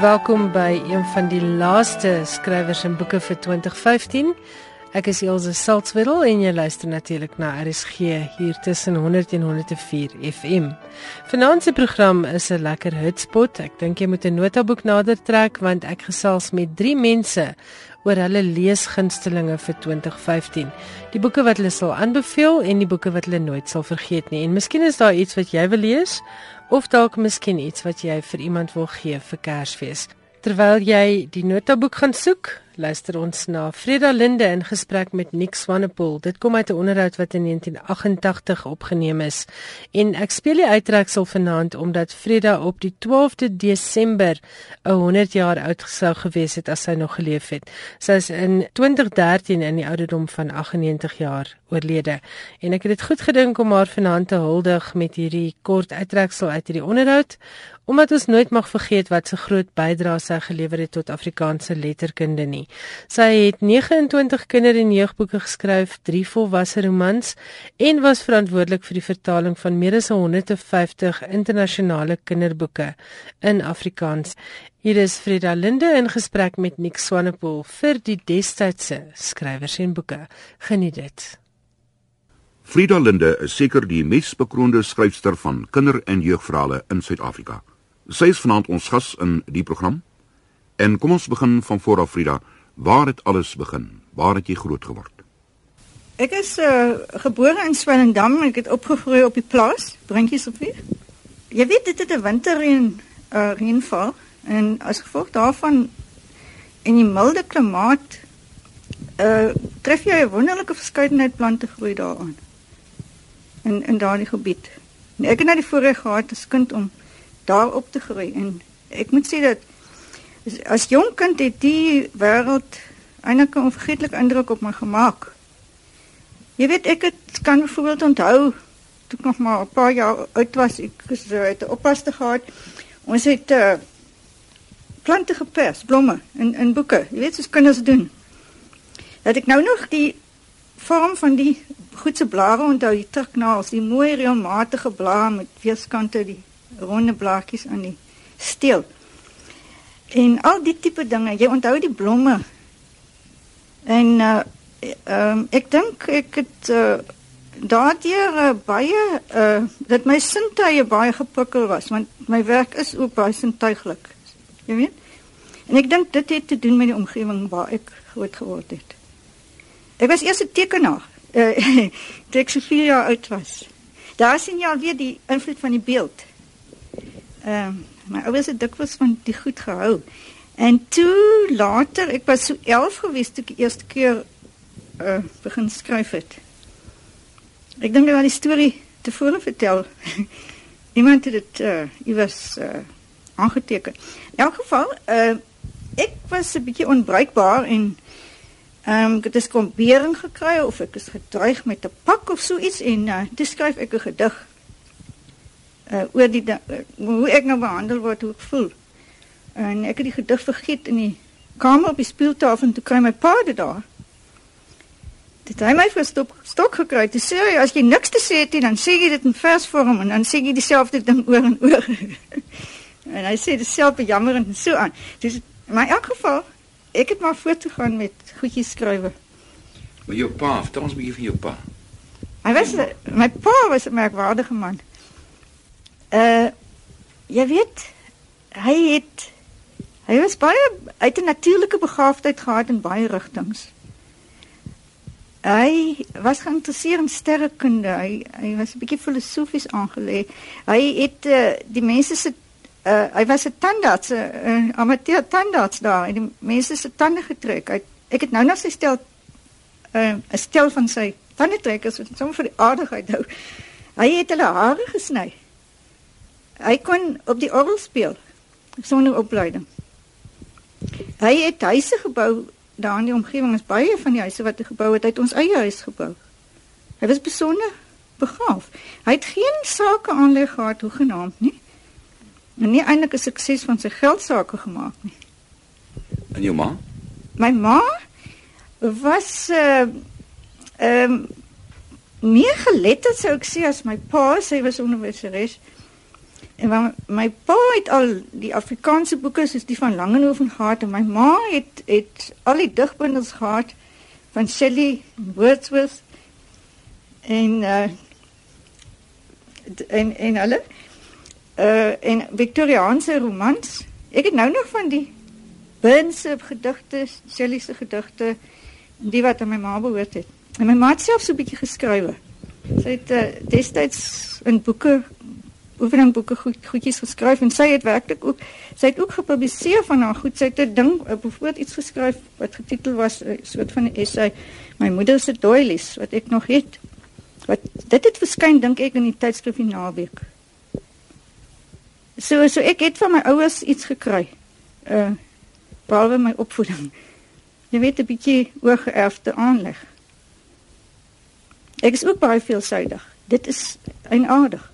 Welkom by een van die laaste skrywers en boeke vir 2015. Ek is Elsje Salzwetel en jy luister natuurlik na RSG hier tussen 100 en 104 FM. Vanaand se program is 'n lekker hotspot. Ek dink jy moet 'n notaboek nader trek want ek gesels met 3 mense oor hulle leesgunstelinge vir 2015. Die boeke wat hulle sal aanbeveel en die boeke wat hulle nooit sal vergeet nie. En miskien is daar iets wat jy wil lees of dalk miskien iets wat jy vir iemand wil gee vir Kersfees. Terwyl jy die notaboek gaan soek, luister ons na Freda Linde in gesprek met Nick Swanepoel. Dit kom uit 'n onderhoud wat in 1988 opgeneem is. En ek speel die uittreksel vanaand omdat Freda op die 12de Desember 100 jaar oud sou gewees het as sy nog geleef het. Sy is in 2013 in die ouderdom van 98 jaar oorlede. En ek het dit goed gedink om haar vanaand te huldig met hierdie kort uittreksel uit hierdie onderhoud omdat ons nooit mag vergeet wat se groot bydrae sy gelewer het tot Afrikaanse letterkunde nie. Sy het 29 kinder- en jeugboeke geskryf, 3 volwasse romans en was verantwoordelik vir die vertaling van meer as 150 internasionale kinderboeke in Afrikaans. Hier is Frida Linde in gesprek met Nick Swanepoel vir die destydse skrywers en boeke. Geniet dit. Frida Linde is seker die mees bekroonde skryfster van kinder- en jeugverhale in Suid-Afrika. Sy is vanaand ons gas in die program. En kom ons begin van voor af Frida. Waar het alles begin? Waar het jy groot geword? Ek is uh, gebore in Swellendam en ek het opgegroei op die plaas, Brintjies op hier. Jy weet dit het 'n winterreën uh, reënval en as gevolg daarvan in die milde klimaat uh tref jy 'n wonderlike verskeidenheid plante groei daaraan. In in daardie gebied. En ek het nou die voorreg gehad as kind om daar op te groei en ek moet sê dat as jong kind het die wêreld 'n onvergeetlike indruk op my gemaak. Jy weet ek het kan byvoorbeeld onthou toe ek nog maar 'n paar jaar oud was, ek het 'n oppaste gehad. Ons het uh, plante gepers, blomme in in boeke. Jy weet soos kinders doen. Dat ek nou nog die vorm van die goedse blare onthou, die triknaels, die mooi reëlmatige blare met weerskante die ronde blaartjies aan die steel. En al die tipe dinge, jy onthou die blomme. En uh ehm um, ek dink ek het uh daardeur uh, baie uh dat my sintuie baie geprikkel was want my werk is ook baie sintuiglik. Jy weet? En ek dink dit het te doen met die omgewing waar ek groot geword het. Ek was eers 'n tekenaar. Uh, ek so 4 jaar oud was. Daar sien jy al weer die invloed van die beeld. Ehm uh, my ouers het dikwels van die goed gehou. En toe later, ek was so 11 gewees toe ek die eerste keer uh begin skryf het. Ek dink ek het die storie tevore vertel. Iemand het dit uh iewers uh aangeteken. In elk geval, uh ek was 'n bietjie onbruikbaar en ehm um, ek het 'n skompering gekry of ek is gedreig met 'n pak of so iets en uh toe skryf ek 'n gedig uh, oor die uh, hoe ek nou behandel word, hoe ek voel. En ek het die gedig vergeet in die kamer op die speeltafel en toe kry my pa dit daar. Dit hy my verstop stok gekry. Dis sê as jy niks te sê het nie, dan sê jy dit in versvorm en dan sê jy dieselfde ding oor en oor. en hy sê dieselfde jammer en so aan. Dis maar in elk geval ek het maar voortgegaan met goedjies skrywe. Maar jou pa, vertel ons 'n bietjie van jou pa. Hy was my pa was 'n merkwaardige man. Uh jy weet hy het hy was baie uit 'n natuurlike begaafdheid gehad in baie rigtings. Hy was geïnteresseerd in sterrekunde. Hy hy was 'n bietjie filosofies aangelê. Hy het uh, die mense se uh, hy was 'n tandarts, 'n uh, amateur tandarts daar. En die mense se tande getrek. Hy, ek het nou nog sy stel 'n uh, stel van sy tandetrekkers wat sommer vir die aardigheid hou. Hy het hulle hare gesny. Hy kon op die orgel speel sonder opleiding. Hy het huise gebou daar in die omgewing, is baie van die huise wat hy gebou het, hy het ons eie huis gebou. Hy was besonder begaaf. Hy het geen sake aanleg gehad hoegenaamd nie. En nie eintlik 'n sukses van sy geld sake gemaak nie. En jou ma? My ma was uh ehm um, meer geletterd sou ek sê as my pa, sy was onderwyseres. En my, my pa het al die Afrikaanse boeke soos die van Langehoven gehad en my ma het het al die digbundels gehad van Shelley Wordsworth en uh en en hulle uh en Victoriaanse romans. Ek het nou nog van die Burns se gedigte, Shelley se gedigte, die wat aan my ma behoort het. En my ma het self so 'n bietjie geskrywe. Sy het uh, destyds in boeke oefeningboeke goed goedjies geskryf en sy het werklik ook sy het ook gepubliseer van haar goed. Sy het 'n ding bijvoorbeeld iets geskryf wat getitel was 'n uh, soort van 'n essay My moeder se doilies wat ek nog het. Wat dit het verskyn dink ek in die tydskrif Naweek. So so ek het van my ouers iets gekry. Uh behalwe my opvoeding. Jy weet 'n bietjie oorgeerfde aanleg. Ek is ook baie veelsidig. Dit is eienaardig.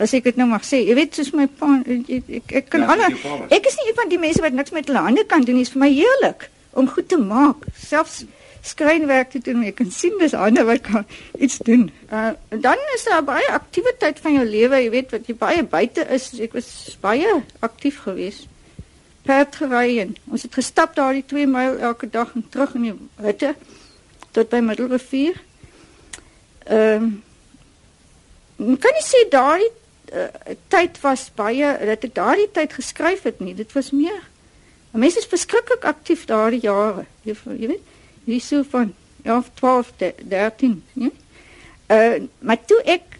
As ek dit nou mag sê, jy weet soos my pa ek ek, ek kan ja, alle ek is nie een van die mense wat niks met hulle hande kan doen nie. Dit is vir my heerlik om goed te maak. Selfs skrynwerk te doen. Ek kan sien dis ander wat kan iets doen. Uh dan is daar baie aktiwiteit van jou lewe, jy weet wat jy baie buite is. Ek was baie aktief geweest perd gery en ons het gestap daar die 2 myl elke dag en terug in die hutte tot by Middelrivier. Ehm um, kan jy sê daardie uh, tyd was baie dat ek daardie tyd geskryf het nie. Dit was meer. Mense is verskriklik aktief daardie jare. Jy, jy weet, hier so van ja 12 13, ja. Uh maar toe ek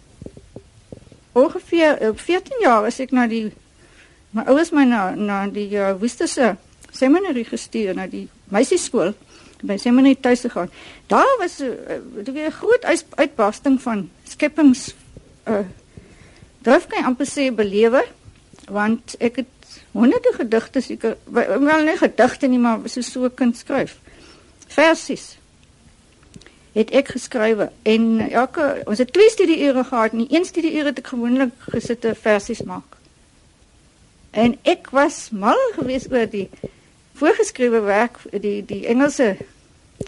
ongeveer 14 uh, jaar as ek na die My ouers my na na die uh, Woesterse seminary gestuur na die meisieskool by seminary tuis gegaan. Daar was 'n uh, uh, groot uit, uitbarsting van skepings uh drif kan amper sê belewe want ek het honderde gedigte seker wel nie gedigte nie maar so so kind skryf. Versies het ek geskrywe en elke ons het twee studie ure gehad en die een studie ure het ek gewoonlik gesitte versies maak. En ek was mal geweest oor die voorgeskrewe werk die die Engelse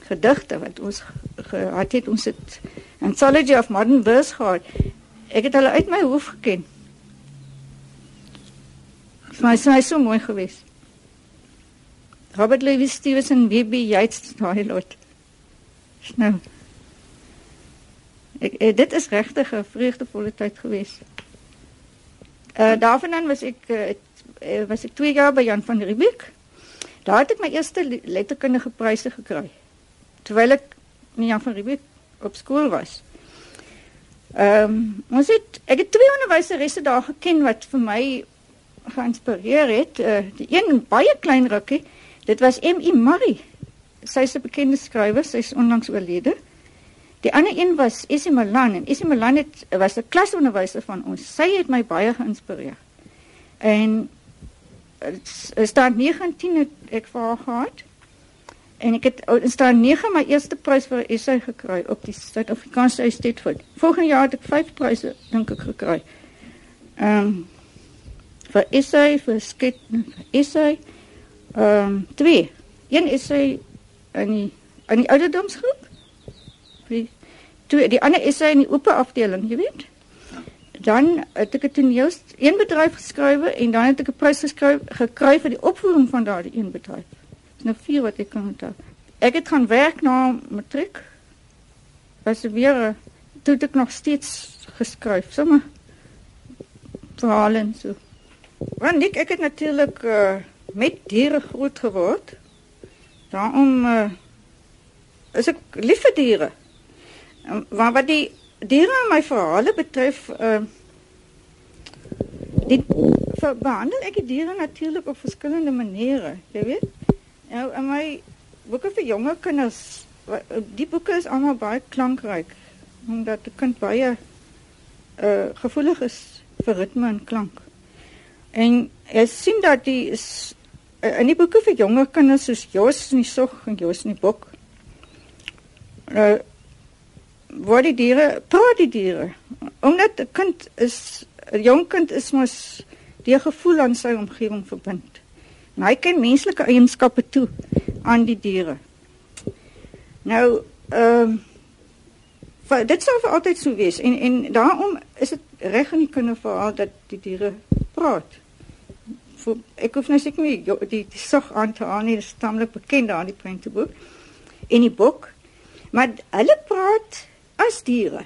gedigte wat ons gehad het ons het Anthology of Modern Verse gehad. Ek het hulle uit my hoof geken. Maar sy is so mooi geweest. Robert Louis Stevenson, W.B. Yeats, daai lot. Nou. Ek, ek dit is regtig 'n vreugdevolle tyd geweest. Uh daarvandaan was ek uh, was ek 2 jaar by Jan van Riebeeck. Daar het ek my eerste letterkundige pryse gekry. Terwyl ek met Jan van Riebeeck op skool was. Ehm um, ons het ek het twee onderwyseresse daar geken wat vir my geïnspireer het. Uh, die een baie klein rukkie, dit was M.I. Murray. Sy's 'n bekende skrywer, sy's onlangs oorlede. Die ander een was Essie Malan en Essie Malan het was 'n klasonderwyser van ons. Sy het my baie geïnspireer. En staan 19 het ek vir haar gehad. En ek het in staan 9 my eerste prys vir 'n essay gekry op die Suid-Afrikaanse Stetford. Volgende jaar het ek 5 pryse dink ek gekry. Ehm um, vir essay, vir skets, vir essay. Ehm um, 2. Een essay in die in die ouderdomsgroep. Die twee die ander essay in die oop afdeling, jy weet dan het ek 'n toneel een bedryf geskrywe en dan het ek 'n prys geskryf gekry vir die opvoering van daardie een bedryf. Nou vier wat ek kan onthou. Ek het gaan werk na matriek. Was weer toe ek nog steeds geskryf, sommer verhale en so. Want ek ek het natuurlik uh, met diere groot geword. Daarom uh, is ek lief vir diere. Maar wat die diere my verhale betref uh die behandel ek die diere natuurlik op verskillende maniere, jy weet. Nou in my boeke vir jonger kinders, die boeke is almal baie klankryk omdat 'n kind baie uh gevoelig is vir ritme en klank. En jy sien dat die is uh, in die boeke vir jonger kinders soos Jos en die Sog en Jos en die Bok. Uh word die diere, praat die diere. Omdat 'n kind is 'n jong kind is mos die gevoel aan sy omgewing verbind. En hy ken menslike eienskappe toe aan die diere. Nou, ehm um, dit sou vir altyd so wees en en daarom is dit reg in die kinderverhaal dat die diere praat. Voor, ek hoef nou seker nie die die, die sog aan te aan nie, dit is tamelik bekend daar in die prenteboek en die boek. Maar hulle praat as diere.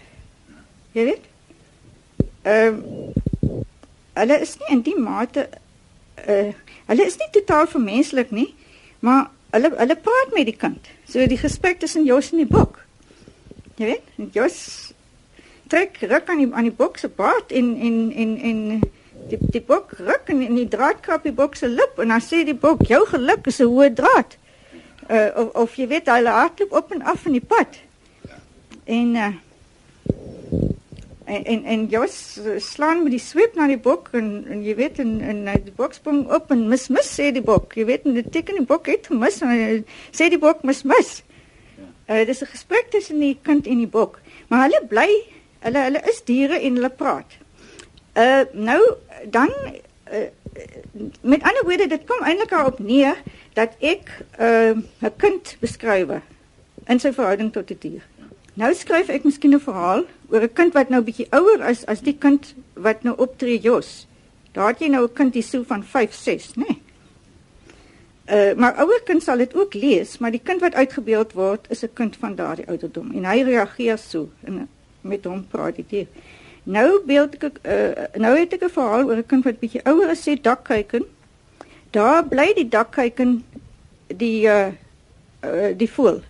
Jy weet? Ehm um, hulle is nie in die mate uh hulle is nie totaal vermenslik nie, maar hulle hulle praat met die kind. So die gesprek tussen Jos en die bok. Jy weet, Jos trek ruk aan die aan die bok se baard en en en en die die bok ruk en, en die draad krap die bok se lip en dan sê die bok jou geluk is 'n hoë draad. Uh of, of jy weet hulle hardloop op en af in die pad. En uh en en, en Jos slaan met die sweep na die bok en en jy weet en en die bok spring op en mis mis sê die bok. Jy weet en die teken die bok het gemis en sê die bok mis mis. Uh, dis 'n gesprek tussen die kind en die bok. Maar hulle bly hulle hulle is diere en hulle praat. Uh nou dan uh, met ander woorde dit kom eintlik daarop neer dat ek 'n uh, kind beskryf in sy verhouding tot 'n die dier Nou skryf ek miskien 'n verhaal oor 'n kind wat nou bietjie ouer is as die kind wat nou optree Jos. Daar het jy nou 'n kind hier so van 5, 6, nê? Nee. Uh maar ouer kind sal dit ook lees, maar die kind wat uitgebeeld word is 'n kind van daardie ouderdom en hy reageer so en met hom praat dit. Nou beeld ek uh nou het ek 'n verhaal oor 'n kind wat bietjie ouer is, sê dakkyken. Daar bly die dakkyken die uh, uh die voel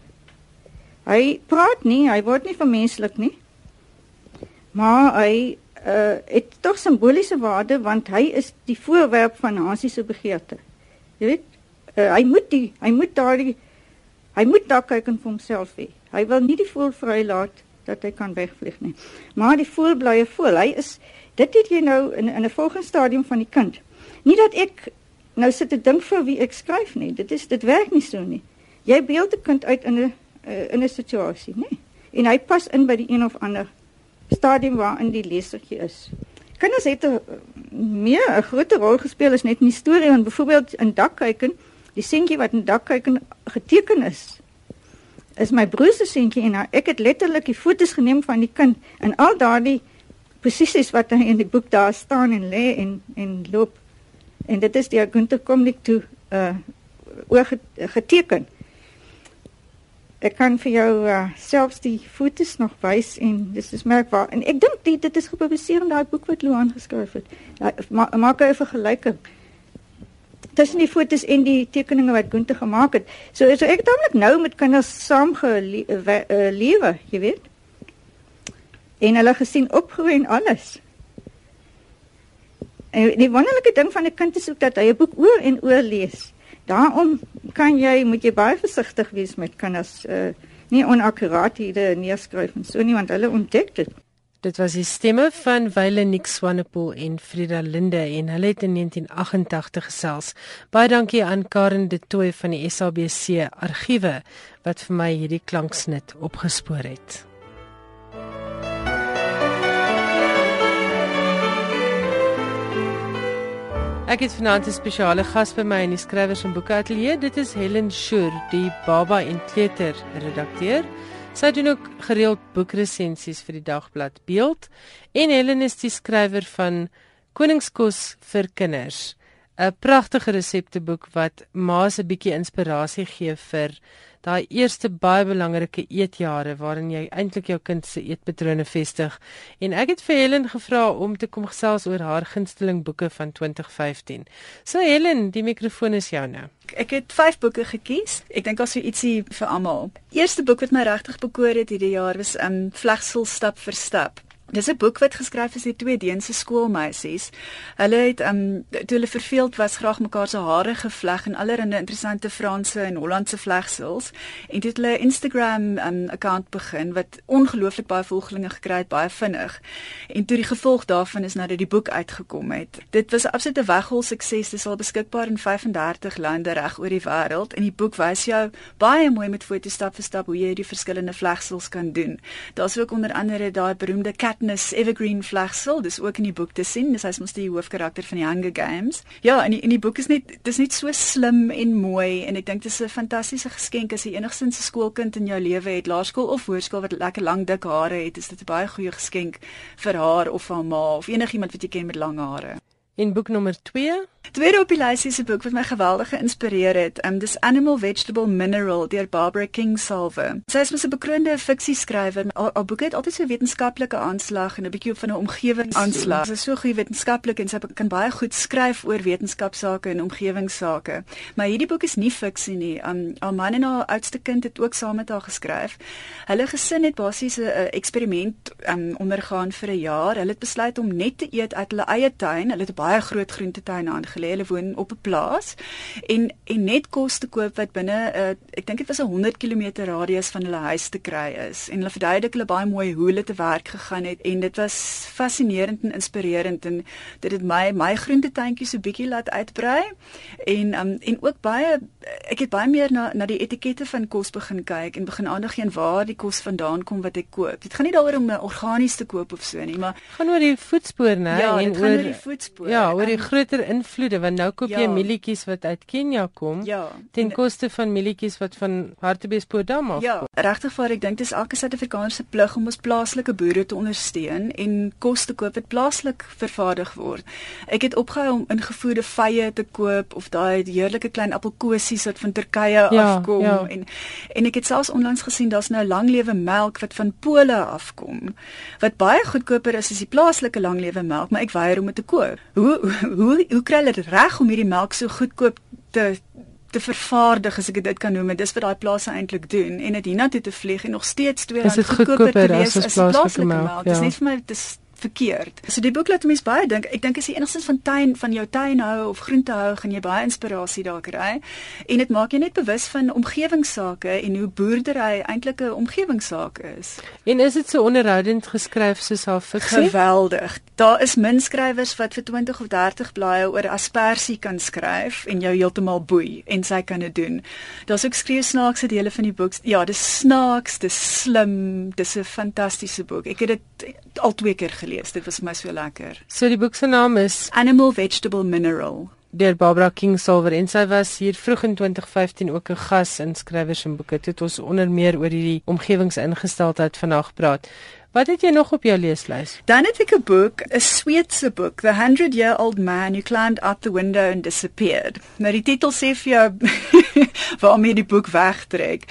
Hy praat nie, hy word nie vermenslik nie. Maar hy uh het tog simboliese waarde want hy is die voorwerp van Hansie se begeerte. Jy weet, uh, hy moet die hy moet daardie hy moet daar kyk en vir homself hê. Hy wil nie die voël vrylaat dat hy kan wegvlieg nie. Maar die voël bly 'n voël. Hy is dit het jy nou in in 'n volgende stadium van die kind. Nie dat ek nou sit te dink vir wie ek skryf nie. Dit is dit werk nie so nie. Jy beeld 'n kind uit in 'n uh, in 'n situasie? Nee? En hy pas in by die een of ander stadium waarin die lesertjie is. Kinders het 'n meer 'n groter rol gespeel as net in die storie, want byvoorbeeld in Dakkyken, die seentjie wat in Dakkyken geteken is, is my broer se seentjie en ek het letterlik die foto's geneem van die kind en al daardie posisies wat in die boek daar staan en lê en en loop. En dit is die Gunther Komnik toe uh oorgeteken. Ek kan vir jou uh, selfs die fotos nog wys en dis is merkbaar. En ek dink dit dit is gepubliseer in daai boek wat Luan geskryf het. Ja, ma maak 'n vergelyking tussen die fotos en die tekeninge wat Gunte gemaak het. So so ek het homlik nou met kinders saam gelewe, uh, jy weet. En hulle gesien opgroei en alles. En die wonderlike ding van 'n kind is ook dat hy 'n boek oor en oor lees. Daarom kan jy moet jy baie versigtig wees met kinders uh nie onakkurathede neerskryf en so nie want hulle ontdek dit. Dit was die stemme van Wile Nick Swanepoel en Frida Linde en hulle het in 1988 gesels. Baie dankie aan Karen de Tooy van die SABC argiewe wat vir my hierdie klanksnit opgespoor het. Ek het vanaand 'n spesiale gas by my in die skrywers en boeke ateljee. Dit is Helen Schur, die Baba en Kleuter redakteur. Sy doen ook gereeld boekresensies vir die dagblad Beeld en Helen is die skrywer van Koningskos vir kinders. 'n Pragtige resepteboek wat ma's 'n bietjie inspirasie gee vir daai eerste baie belangrike eetjare waarin jy eintlik jou kind se eetpatrone vestig. En ek het vir Helen gevra om te kom gesels oor haar gunsteling boeke van 2015. So Helen, die mikrofoon is jou nou. Ek het 5 boeke gekies. Ek dink daar's so ietsie vir almal. Eerste boek wat my regtig bekoor het hierdie jaar was 'n um, Vlegsel stap vir stap. Dis 'n boek wat geskryf is deur twee Deense skoolmeisies. Hulle het um toe hulle verveeld was graag mekaar se hare gevleg en allerlei interessante Franse en Hollandse vlegsels en dit hulle Instagram um account begin wat ongelooflik baie volgelinge gekry het baie vinnig. En toe die gevolg daarvan is nou dat die boek uitgekom het. Dit was 'n absolute weghol sukses. Dit is al beskikbaar in 35 lande reg oor die wêreld en die boek wys jou baie mooi met foto's stap vir stap hoe jy die verskillende vlegsels kan doen. Daar's ook onder andere daai beroemde cat Katniss Evergreen Vlegsel, dis ook in die boek te sien. Dis hy's mos die hoofkarakter van die Hunger Games. Ja, en die, en die boek is net dis net so slim en mooi en ek dink dit is 'n fantastiese geskenk as jy enigstens 'n skoolkind in jou lewe het, laerskool of hoërskool wat lekker lang dik hare het, is dit 'n baie goeie geskenk vir haar of haar ma of enigiemand wat jy ken met lang hare. En boek nommer 2 Tweede op die lysie se boek wat my geweldig geïnspireer het, um dis Animal Vegetable Mineral deur Barbara Kingsolver. Sy is 'n bekroonde fiksieskrywer. Haar, boeke het altyd so wetenskaplike aanslag en 'n bietjie van 'n omgewingsaanslag. Sy is so goed wetenskaplik en sy kan baie goed skryf oor wetenskapsake en omgewingsake. Maar hierdie boek is nie fiksie nie. Um haar man en haar oudste kind het ook saam met haar geskryf. Hulle gesin het basies 'n eksperiment um ondergaan vir 'n jaar. Hulle het besluit om net te eet uit hulle eie tuin. Hulle het 'n baie groot groentetuin aangelê gelê. Hulle woon op 'n plaas en en net kos te koop wat binne 'n uh, ek dink dit was 'n 100 km radius van hulle huis te kry is. En hulle verduidelik hulle baie mooi hoe hulle te werk gegaan het en dit was fascinerend en inspirerend en dit het my my groentetuintjie so bietjie laat uitbrei en um, en ook baie ek het baie meer na na die etikette van kos begin kyk en begin aandag gee aan waar die kos vandaan kom wat ek koop. Dit gaan nie daaroor om organies te koop of so nie, maar gaan oor die voetspoor, né? Ja, en oor die voetspoor. Ja, oor die groter invloed invloede want nou koop ja. jy mielietjies wat uit Kenia kom ja. ten koste van mielietjies wat van Hartbeespoortdam af ja. kom. Ja, regtig vir ek dink dis elke Suid-Afrikaner se plig om ons plaaslike boere te ondersteun en kos te koop wat plaaslik vervaardig word. Ek het opgehou om ingevoerde vye te koop of daai heerlike klein appelkosies wat van Turkye ja, afkom ja. en en ek het selfs onlangs gesien daar's nou langlewe melk wat van Pole afkom wat baie goedkoper is as die plaaslike langlewe melk, maar ek weier om dit te koop. Hoe hoe hoe kry hulle dit reg om hierdie melk so goedkoop te te vervaardig as ek dit kan noem. Dis wat daai plase eintlik doen en dit hiernatoe te vlieg en nog steeds R2 goedkoper te wees as plaaslike melk. Dis ja. net vir my dis verkeerd. So die boek laat mense baie dink. Ek dink as jy enigstens van tuin van jou tuin hou of groente hou, gaan jy baie inspirasie daar kry. En dit maak jou net bewus van omgewingsake en hoe boerdery eintlik 'n omgewingssaak is. En is dit so onderhoudend geskryf soos haar fiksie? Geweldig. Daar is min skrywers wat vir 20 of 30 blaaie oor aspersie kan skryf en jou heeltemal boei en sy kan dit doen. Daar's ook skreeu snaakse dele van die boek. Ja, dis snaaks, dis slim, dis 'n fantastiese boek. Ek het dit al twee keer gelees. Dit was vir my so lekker. So die boek se naam is Animal Vegetable Mineral deur Barbara Kingsolver en sy was hier vroeg in 2015 ook 'n gas in skrywers en boeke. Dit het ons onder meer oor hierdie omgewingsingesteldheid vandag gepraat. Wat het jy nog op jou leeslys? Dan het ek 'n boek, 'n Sweedse boek, The 100 Year Old Man Who Climbed Out the Window and Disappeared. Nou die titel sê vir jou waarmee die boek wegtrek.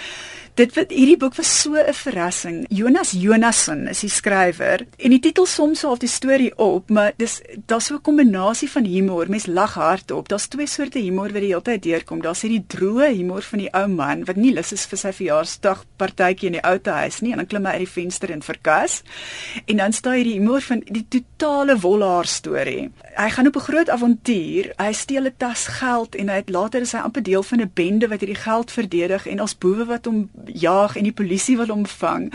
Dit wat hierdie boek was so 'n verrassing. Jonas Jonasson is die skrywer en die titel som so half die storie op, maar dis daar's so 'n kombinasie van humor. Mens lag hardop. Daar's twee soorte humor wat die hele tyd deurkom. Daar's hierdie droë humor van die ou man wat nie lus is vir sy verjaarsdag partytjie in die ou huis nie en dan klim hy uit die venster en verkas. En dan staan hierdie humor van die totale wollaar storie. Hy gaan op 'n groot avontuur. Hy steel 'n tas geld en hy het later is hy amper deel van 'n bende wat hierdie geld verdedig en as boewe wat hom jag en die polisie wil hom vang.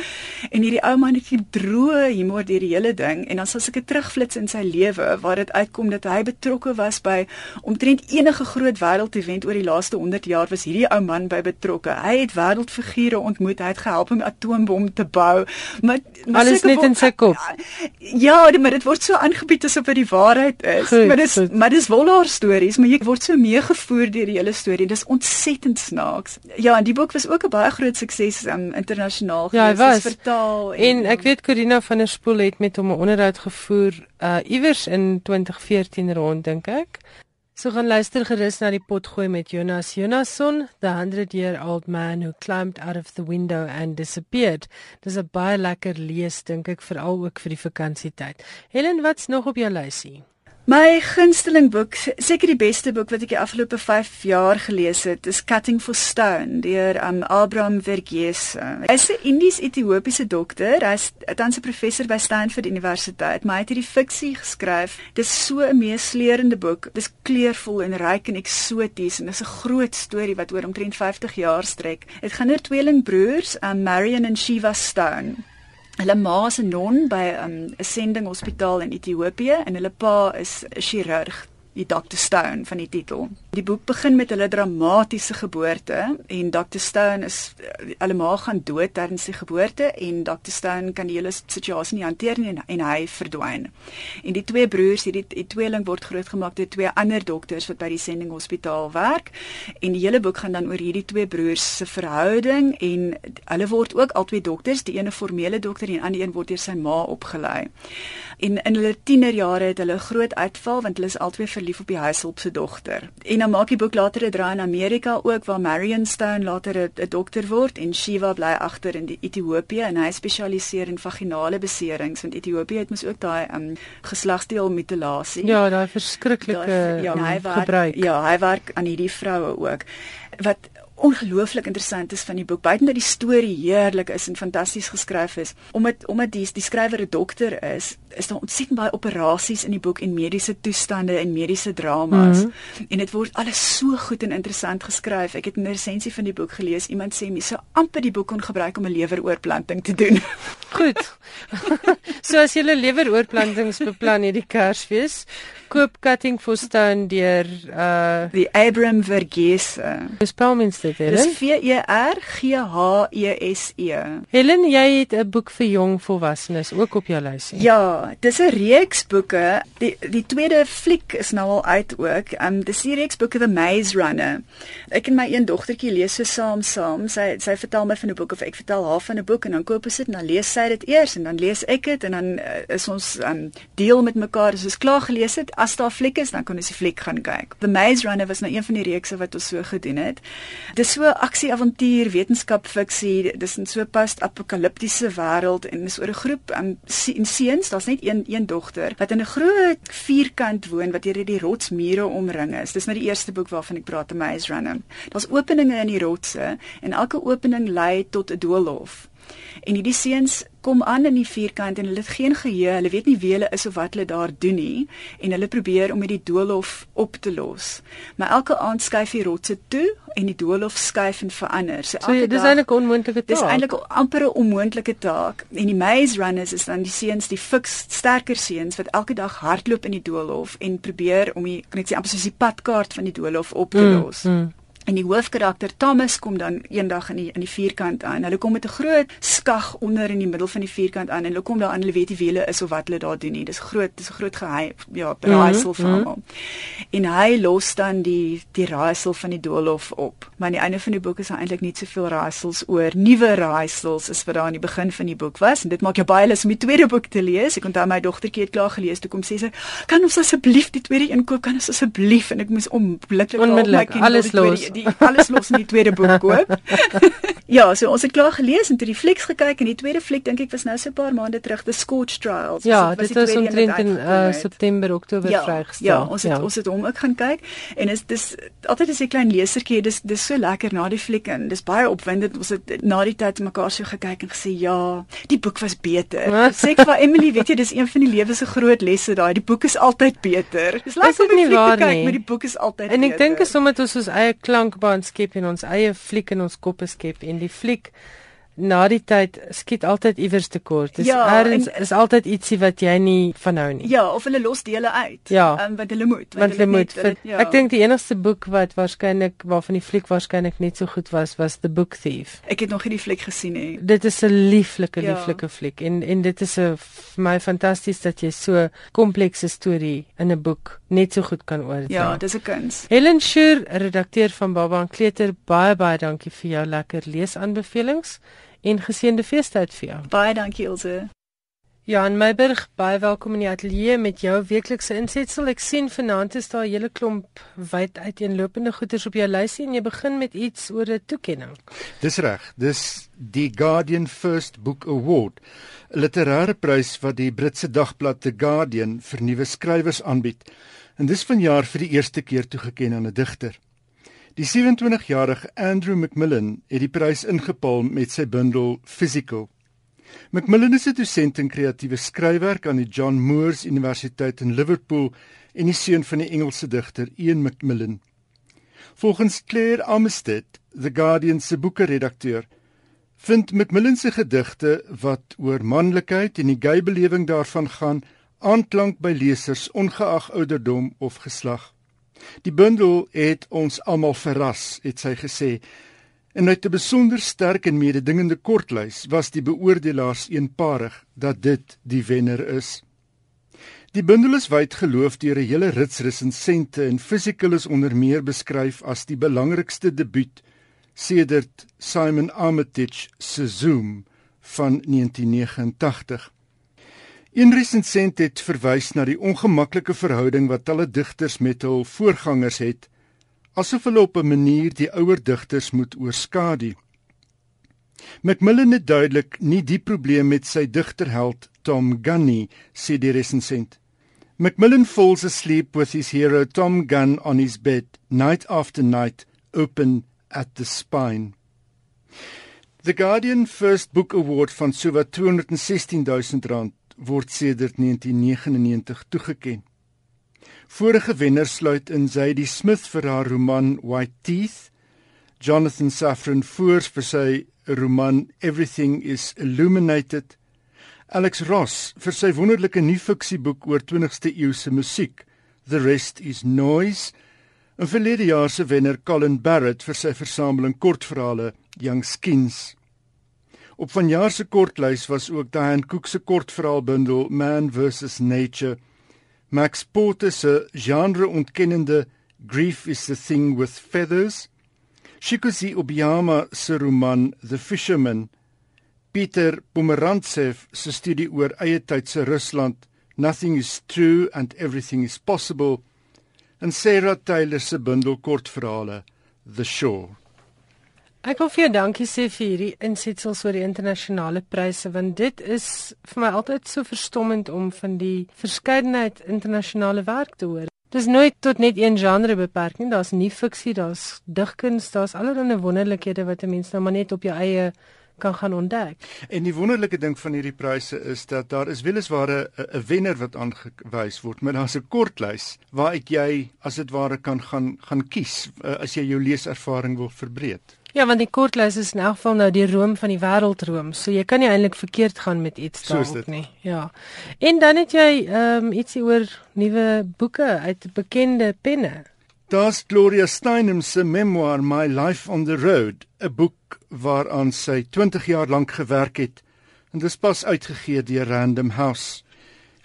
En hierdie ou man het hier droë humor deur die hele ding en dan ek dit terugflits in sy lewe waar dit uitkom dat hy betrokke was by omtrent enige groot wêreldevent oor die laaste 100 jaar was hierdie ou man by betrokke. Hy het wêreldfigure ontmoet, hy het gehelp om 'n atoombom te bou. Maar, maar alles net in sy kop. Ja, maar dit word so aangebied asof dit die waarheid is. Goed, maar dis goed. maar dis wolhaar stories, maar jy word so meegevoer deur die hele storie. Dis ontsettend snaaks. Ja, en die boek was ook 'n baie groot sukses um, internasionaal gewees. Ja, was vertaal en, en ek weet Corina van der Spool het met hom 'n onderhoud gevoer uh iewers in 2014 rond dink ek. So gaan luister gerus na die potgooi met Jonas Jonasson, the 100 year old man who climbed out of the window and disappeared. Dis 'n baie lekker lees dink ek veral ook vir die vakansietyd. Helen, wat's nog op jou lysie? My gunsteling boek, seker die beste boek wat ek die afgelope 5 jaar gelees het, is Cutting for Stone deur um, Abraham Verghese. Hy's 'n Indies-Ethiopiese dokter. Hy's tans 'n professor by Stanford Universiteit, maar hy het hierdie fiksie geskryf. Dis so 'n meesleurende boek. Dis kleurvol en ryk en eksoties en dis 'n groot storie wat oor omtrent 50 jaar strek. Dit gaan oor tweelingbroers, um, Marion en Shiva Stone. Hulle ma is 'n non by um, 'n um, sending hospitaal in Ethiopië en hulle pa is 'n chirurg. die Dr Stone van die titel. Die boek begin met hulle dramatiese geboorte en Dr Stone is hulle ma gaan dood tydens die geboorte en Dr Stone kan die hele situasie nie hanteer nie en, en hy verdwyn. En die twee broers, hierdie die tweeling word grootgemaak deur twee ander dokters wat by die sending hospitaal werk en die hele boek gaan dan oor hierdie twee broers se verhouding en hulle word ook albei dokters, die ene formele dokter en die ander een word deur sy ma opgelei. En in hulle tienerjare het hulle groot uitval want hulle is albei verlief op die huishulp se dogter. En dan maak die boek later 'n draai in Amerika ook waar Marion Stone later 'n dokter word en Shiva bly agter in die Ethiopië en hy spesialiseer in vaginale beserings want Ethiopië het mos ook daai um, geslagsdeel mutilasie. Ja, daai verskriklike ja, hy werk, gebruik. Ja, hy werk aan hierdie vroue ook. Wat ongelooflik interessant is van die boek, buiten dat die storie heerlik is en fantasties geskryf is, omdat omdat die die skrywer 'n dokter is, is daar ontsettend baie operasies in die boek en mediese toestande en mediese dramas. Mm -hmm. En dit word alles so goed en interessant geskryf. Ek het 'n resensie van die boek gelees. Iemand sê mense sou amper die boek kon gebruik om 'n leweroorplanting te doen. Goed. so as jy 'n leweroorplantings beplan hierdie Kersfees, koop Cutting for Stone deur uh die Abram Verghese. Hoe spel mens dit? Dis V E R G H E S E. Helen, jy het 'n boek vir jong volwassenes ook op jou lysie. Ja, dis 'n reeks boeke. Die die tweede fliek is nou al uit ook. Um dis die reeks boeke The Maze Runner. Ek en my een dogtertjie lees so saam saam. Sy sy vertel my van 'n boek of ek vertel haar van 'n boek en dan koop ons dit en dan lees sy dit eers en dan lees ek dit en dan uh, is ons um deel met mekaar. As ons klaar gelees het, as daar fliek is, dan kan ons die fliek gaan kyk. The Maze Runner was nou een van die reekse wat ons so gedoen het. Dis so aksie-avontuur, wetenskap-fiksie. Dis in so 'n post-apokaliptiese wêreld en dis oor 'n groep um seuns, daar's net een een dogter wat in 'n groot vierkant woon wat deur die rotsmure omring is. Dis nou die eerste boek waarvan ek praat, The Maze Runner. Daar's openinge in die rotse en elke opening lei tot 'n doolhof. En hierdie seuns kom aan in die vierkant en hulle het geen geheue, hulle weet nie wie hulle is of wat hulle daar doen nie en hulle probeer om hierdie doolhof op te los. Maar elke aand skuif die rotse toe en die doolhof skuif en verander. So, so dis eintlik 'n onmoontlike taak. Dis eintlik amper 'n onmoontlike taak. En die maze runners is dan die seuns, die fiks sterker seuns wat elke dag hardloop in die doolhof en probeer om die kan ek sê amper soos die padkaart van die doolhof op te mm, los. Mm. En die hoofkarakter Thomas kom dan eendag in die in die vierkant aan. Hulle kom met 'n groot skag onder in die middel van die vierkant aan en hulle kom daar aan, hulle weet nie wie hulle is of wat hulle daar doen nie. Dis groot, dis 'n groot geheim, ja, raaisel vir almal. Mm -hmm. En hy los dan die die raaisel van die doolhof op. Maar aan die einde van die boek is daar eintlik nie soveel raaisels oor nuwe raaisels as wat daar aan die begin van die boek was. En dit maak jou baie lus om die tweede boek te lees. Ek onthou my dogtertjie het klaar gelees. Toe kom sê sy, "Kan ons asseblief die tweede een koop? Kan ons asseblief?" En ek moes onmiddellik al my kind alles los die alles los in die tweede boek koop. ja, so ons het klaar gelees en toe die flieks gekyk en die tweede fliek dink ek was nou so 'n paar maande terug, The Scorch Trials. Ja, dit was omtrent in uh, September, Oktober ja, vrygestel. Ja, ons het ja. ons het hom ook gaan kyk en is dis altyd as 'n klein lesertjie, dis dis so lekker na die fliek en dis baie opwindend. Ons het na die tyd mekaar so gekyk en gesê ja, die boek was beter. Sê vir Emily, weet jy, dis een van die lewe se groot lesse daai. Die boek is altyd beter. Dis lekker om die fliek te kyk, nie. maar die boek is altyd en beter. En ek dink is omdat ons ons eie klankbaan skep en ons eie fliek in ons koppe skep. En die fliek na die tyd skiet altyd iewers te kort. Dis ja, erns en, is altyd ietsie wat jy nie vanhou nie. Ja, of hulle los dele uit. Ja, um, want hulle moet, want, hulle, hulle moet. Vir, ja. Ek dink die enigste boek wat waarskynlik waarvan die fliek waarskynlik net so goed was, was The Book Thief. Ek het nog nie die fliek gesien nie. Dit is 'n lieflike ja. lieflike fliek en en dit is 'n vir my fantasties dat jy so komplekse storie in 'n boek net so goed kan oordra. Ja, dis 'n kuns. Helen Schur, redakteur van Baba en Kleuter, baie baie dankie vir jou lekker leesaanbevelings en geseënde feestyd vir jou. Baie dankie Ilse. Jan Meiburg, baie welkom in die ateljee met jou weeklikse insetsel. Ek sien vanaand is daar 'n hele klomp wyd uiteenlopende goeders op jou lysie en jy begin met iets oor 'n toekenning. Dis reg. Dis die Guardian First Book Award, 'n literêre prys wat die Britse dagblad The Guardian vir nuwe skrywers aanbied. En dis vanjaar vir die eerste keer toegeken aan 'n digter. Die 27-jarige Andrew Macmillan het die prys ingepalm met sy bundel Physical. Macmillan is 'n dosent in kreatiewe skryfwerk aan die John Moores Universiteit in Liverpool en die seun van die Engelse digter Ian Macmillan. Volgens Claire Armistead, The Guardian se boeke-redakteur, vind Macmillan se gedigte wat oor manlikheid en die gay belewing daarvan gaan aanklank by lesers ongeag ouderdom of geslag. Die bundel het ons almal verras, het sy gesê. En uit 'n besonder sterk en mededingende kortlys was die beoordelaars eenparig dat dit die wenner is. Die bundel is wyd geloof deur 'n hele rits resensente en Physical is onder meer beskryf as die belangrikste debuut sedert Simon Armitage se Zoom van 1989. Een resensent het verwys na die ongemaklike verhouding wat talle digters met hul voorgangers het, asof hulle op 'n manier die ouer digters moet oorskadu. Macmillan het duidelik nie die probleem met sy digterheld Tom Gunny, sê die resensent. Macmillan falls asleep with his hero Tom Gunn on his bed night after night, open at the spine. The Guardian First Book Award van sowat 216 000 rand word sedert 1999 toegeken. Vorige wenners sluit in Zadie Smith vir haar roman White Teeth, Jonathan Safran Foers vir sy roman Everything is Illuminated, Alex Ross vir sy wonderlike nuwe-fiksieboek oor 20ste eeuse musiek, The Rest is Noise, en verlede jaar se wenner Colin Barrett vir sy versameling kortverhale Young Skins. Op vanjaar se kortlys was ook Diane Cook se kortverhaalbundel Man vs Nature, Max Porter se genre-ontkennende Grief is the Thing with Feathers, Shikosi Obiyama se roman The Fisherman, Peter Pomerantsev se studie oor eie tydse Rusland, Nothing is True and Everything is Possible, en Sarah Taylor se bundel kortverhale The Shore. Ek wil vir jou dankie sê vir hierdie insetsels oor die internasionale pryse want dit is vir my altyd so verstommend om van die verskeidenheid internasionale werk te hoor. Dis nooit tot net een genre beperk nie. Daar's nie fiksie, daar's digkuns, daar's allerlei wonderlikhede wat 'n mens nou maar net op jou eie kan gaan ontdek. En die wonderlike ding van hierdie pryse is dat daar is weliswaar 'n wenner wat aangewys word, maar daar's 'n kortlys waar ek jy as dit ware kan gaan gaan kies uh, as jy jou leeservaring wil verbreek. Ja, want die kortlys is in elk geval nou die room van die wêreldroom. So jy kan nie eintlik verkeerd gaan met iets daarop nie. Ja. En dan het jy ehm um, ietsie oor nuwe boeke uit bekende penne. Daar's Gloria Steinem se memoir My Life on the Road, 'n boek waaraan sy 20 jaar lank gewerk het en dit is pas uitgegee deur Random House.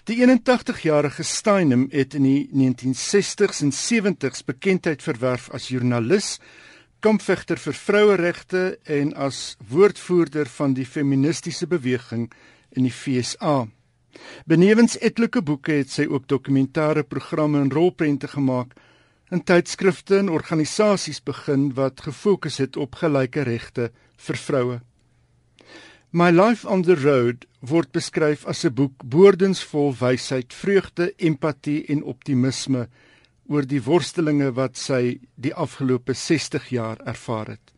Die 81-jarige Steinem het in die 1960s en 70s bekendheid verwerf as joernalis kampvegter vir vroueregte en as woordvoerder van die feministiese beweging in die FSA. Benewens etlike boeke het sy ook dokumentêre programme en rolprente gemaak en tydskrifte en organisasies begin wat gefokus het op gelyke regte vir vroue. My Life on the Road word beskryf as 'n boek boordensvol wysheid, vreugde, empatie en optimisme oor die worstelinge wat sy die afgelope 60 jaar ervaar het.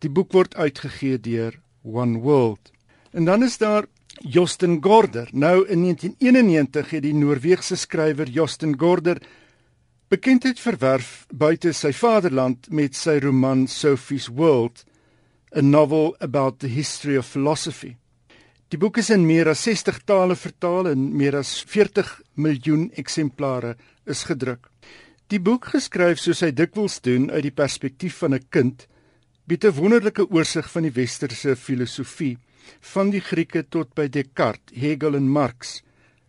Die boek word uitgegee deur One World. En dan is daar Justin Gorder. Nou in 1991 het die Noorse skrywer Justin Gorder bekendheid verwerf buite sy vaderland met sy roman Sophie's World, a novel about the history of philosophy. Die boek is in meer as 60 tale vertaal en meer as 40 miljoen eksemplare is gedruk. Die boek geskryf soos hy dikwels doen uit die perspektief van 'n kind, bied 'n wonderlike oorsig van die westerse filosofie, van die Grieke tot by Descartes, Hegel en Marx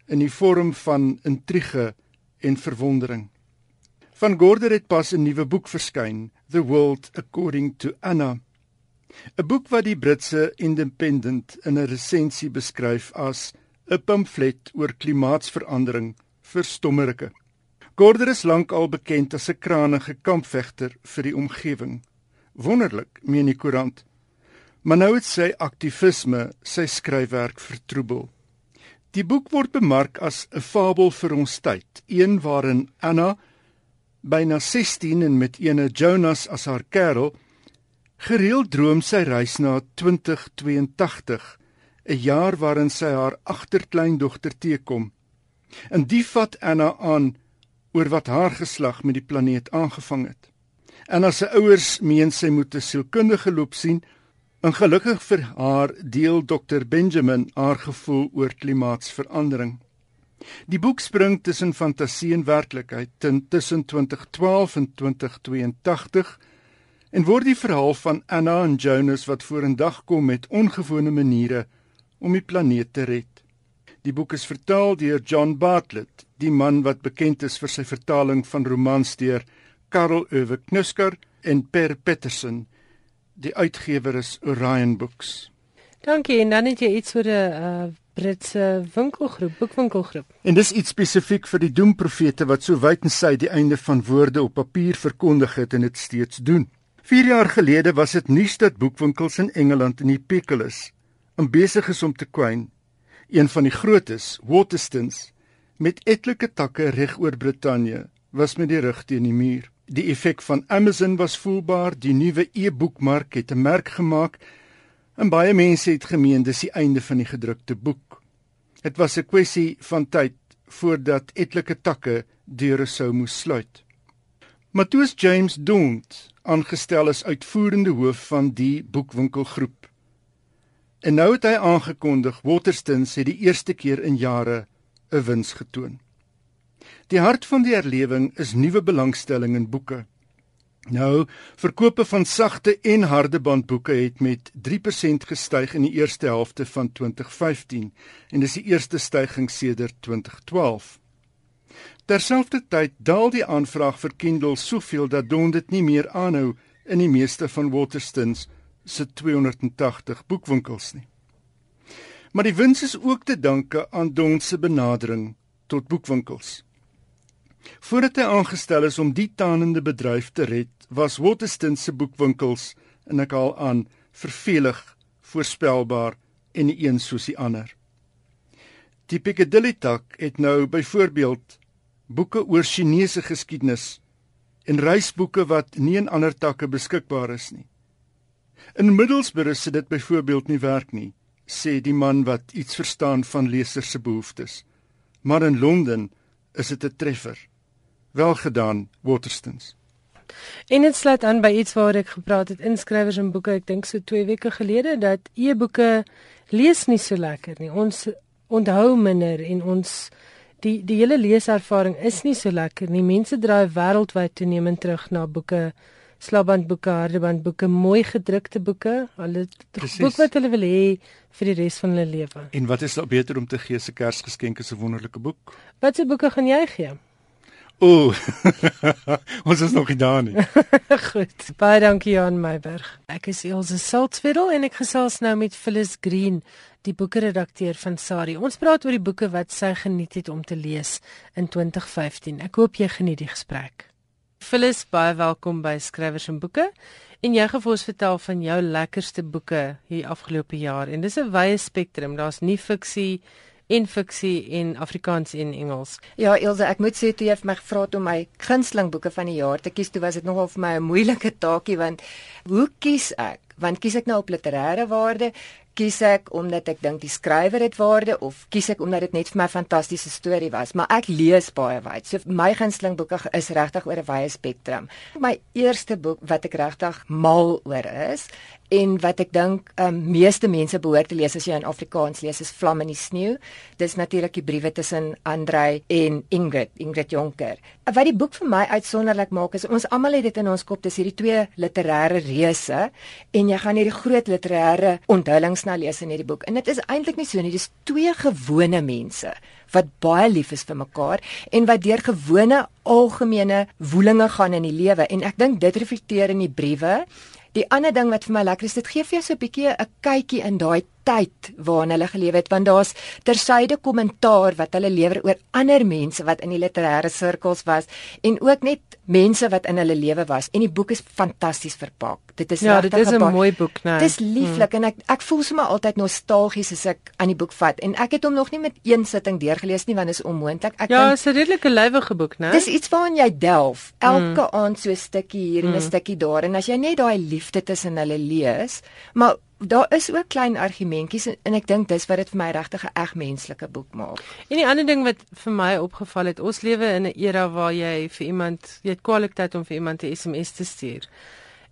in die vorm van intrige en verwondering. Van Gorder het pas 'n nuwe boek verskyn, The World According to Anna. 'n Boek wat die Britse Independent in 'n resensie beskryf as 'n pamflet oor klimaatsverandering vir stommerike. Gorder is lankal bekend as 'n krangige kampvegter vir die omgewing. Wonderlik, meen die koerant. Maar nou het sy aktivisme sy skryfwerk vertroebel. Die boek word bemark as 'n fabel vir ons tyd, een waarin Anna byna 16 en met ene Jonas as haar kerel gereeld droom sy reis na 2082, 'n jaar waarin sy haar agterkleindogter teekom. En die vat Anna aan oor wat haar geslag met die planeet aangevang het. En as sy ouers meen sy moet 'n sielkundige loop sien, en gelukkig vir haar deel Dr Benjamin haar gevoel oor klimaatsverandering. Die boek spring tussen fantasie en werklikheid tussen 2012 en 2082 en word die verhaal van Anna en Jonas wat vorendag kom met ongewone maniere om die planeet te red. Die boek is vertaal deur John Bartlett, die man wat bekend is vir sy vertaling van romans deur Karel Ove Knusker en Per Petersen. Die uitgewer is Orion Books. Dankie en dan het jy iets oor 'n uh, Britse winkelgroep, boekwinkelgroep. En dis iets spesifiek vir die doemprofete wat so wyd en sy die einde van woorde op papier verkondig het en dit steeds doen. 4 jaar gelede was dit nuus dat boekwinkels in Engeland in die pikkel is, en besig is om te kwyn een van die grootes, Waterstones, met etlike takke reg oor Brittanje, was met die rug teen die muur. Die effek van Amazon was voelbaar, die nuwe e-boekmark het 'n merk gemaak en baie mense het gemeen dis die einde van die gedrukte boek. Dit was 'n kwessie van tyd voordat etlike takke deure sou moes sluit. Matthias James Daunt, aangestel as uitvoerende hoof van die boekwinkelgroep, En nou het hy aangekondig Waterstones het die eerste keer in jare 'n wins getoon. Die hart van die herlewing is nuwe belangstelling in boeke. Nou, verkope van sagte en harde bandboeke het met 3% gestyg in die eerste helfte van 2015 en dis die eerste stygings sedert 2012. Terselfdertyd daal die aanvraag vir Kindle soveel dat Don dit nie meer aanhou in die meeste van Waterstones se 280 boekwinkels nie. Maar die wins is ook te danke aan Don se benadering tot boekwinkels. Voordat hy aangestel is om die tanende bedryf te red, was Waterston se boekwinkels en ek haal aan vervelig, voorspelbaar en nie een soos die ander. Die Piccadilly tak het nou byvoorbeeld boeke oor Chinese geskiedenis en reisboeke wat nie in ander takke beskikbaar is nie. In Middlesbrough sit dit byvoorbeeld nie werk nie, sê die man wat iets verstaan van lesers se behoeftes. Maar in Londen is dit 'n treffer. Welgedaan, Waterstones. En dit sluit aan by iets waar ek gepraat het inskrywers en boeke, ek dink so 2 weke gelede dat e-boeke lees nie so lekker nie. Ons onthou minder en ons die die hele leeservaring is nie so lekker nie. Mense draai wêreldwyd toenemend terug na boeke slabandboeke, hardebandboeke, mooi gedrukte boeke, hulle boek wat hulle wil hê vir die res van hulle lewe. En wat is daar beter om te gee se Kersgeskenk as 'n wonderlike boek? Watse boeke gaan jy gee? Ooh. Ons is nog nie daar nie. Goed. Baie dankie Jan Meiberg. Ek is Elsje Saltzwedel en ek gesels nou met Phyllis Green, die boekredakteur van Sari. Ons praat oor die boeke wat sy geniet het om te lees in 2015. Ek hoop jy geniet die gesprek. Phyllis, baie welkom by Skrywers en Boeke. En jy gaan vir ons vertel van jou lekkerste boeke hier afgelope jaar. En dis 'n wye spektrum. Daar's nie fiksie en fiksie en Afrikaans en Engels. Ja, Elsje, ek moet sê toe jy vir my gevra het om my gunsteling boeke van die jaar te kies, toe was dit nogal vir my 'n moeilike taakie want hoe kies ek? Want kies ek nou op literêre waarde? Kies ek omdat ek dink die skrywer het waarde of kies ek omdat dit net vir my fantastiese storie was. Maar ek lees baie wyd. So my gunsteling boeke is regtig oor 'n wye spektrum. My eerste boek wat ek regtig mal oor is en wat ek dink um, meeste mense behoort te lees as jy in Afrikaans lees is Vlam in die sneeu. Dis natuurlik die briewe tussen Andrei en Ingrid, Ingrid Jonker. Wat die boek vir my uitsonderlik maak is ons almal het dit in ons kop, dis hierdie twee literêre reuse en jy gaan hierdie groot literêre onthullings na lees in hierdie boek. En dit is eintlik nie so nie, dis twee gewone mense wat baie lief is vir mekaar en wat deur gewone algemene woelinge gaan in die lewe en ek dink dit reflekteer in die briewe Die ander ding wat vir my lekker is, dit gee vir jou so 'n bietjie 'n kykie in daai tyd waarin hulle geleef het, want daar's tersyde kommentaar wat hulle lewer oor ander mense wat in die literêre sirkels was en ook net mense wat in hulle lewe was en die boek is fantasties verpak. Dit is Ja, dit is 'n mooi boek, né? Dit is lieflik hmm. en ek ek voel sommer altyd nostalgies as ek aan die boek vat en ek het hom nog nie met een sitting deurgelees nie want dit is onmoontlik. Ek Ja, dit is 'n redelike lywige boek, né? Dis iets waarin jy delf elke hmm. aand so 'n stukkie hier en 'n hmm. stukkie daar en as jy net daai liefde tussen hulle lees, maar daar is ook klein argumentjies en, en ek dink dis wat dit vir my regtig 'n eg menslike boek maak. En die ander ding wat vir my opgeval het, ons lewe in 'n era waar jy vir iemand, jy het kwaliteit om vir iemand 'n SMS te stuur.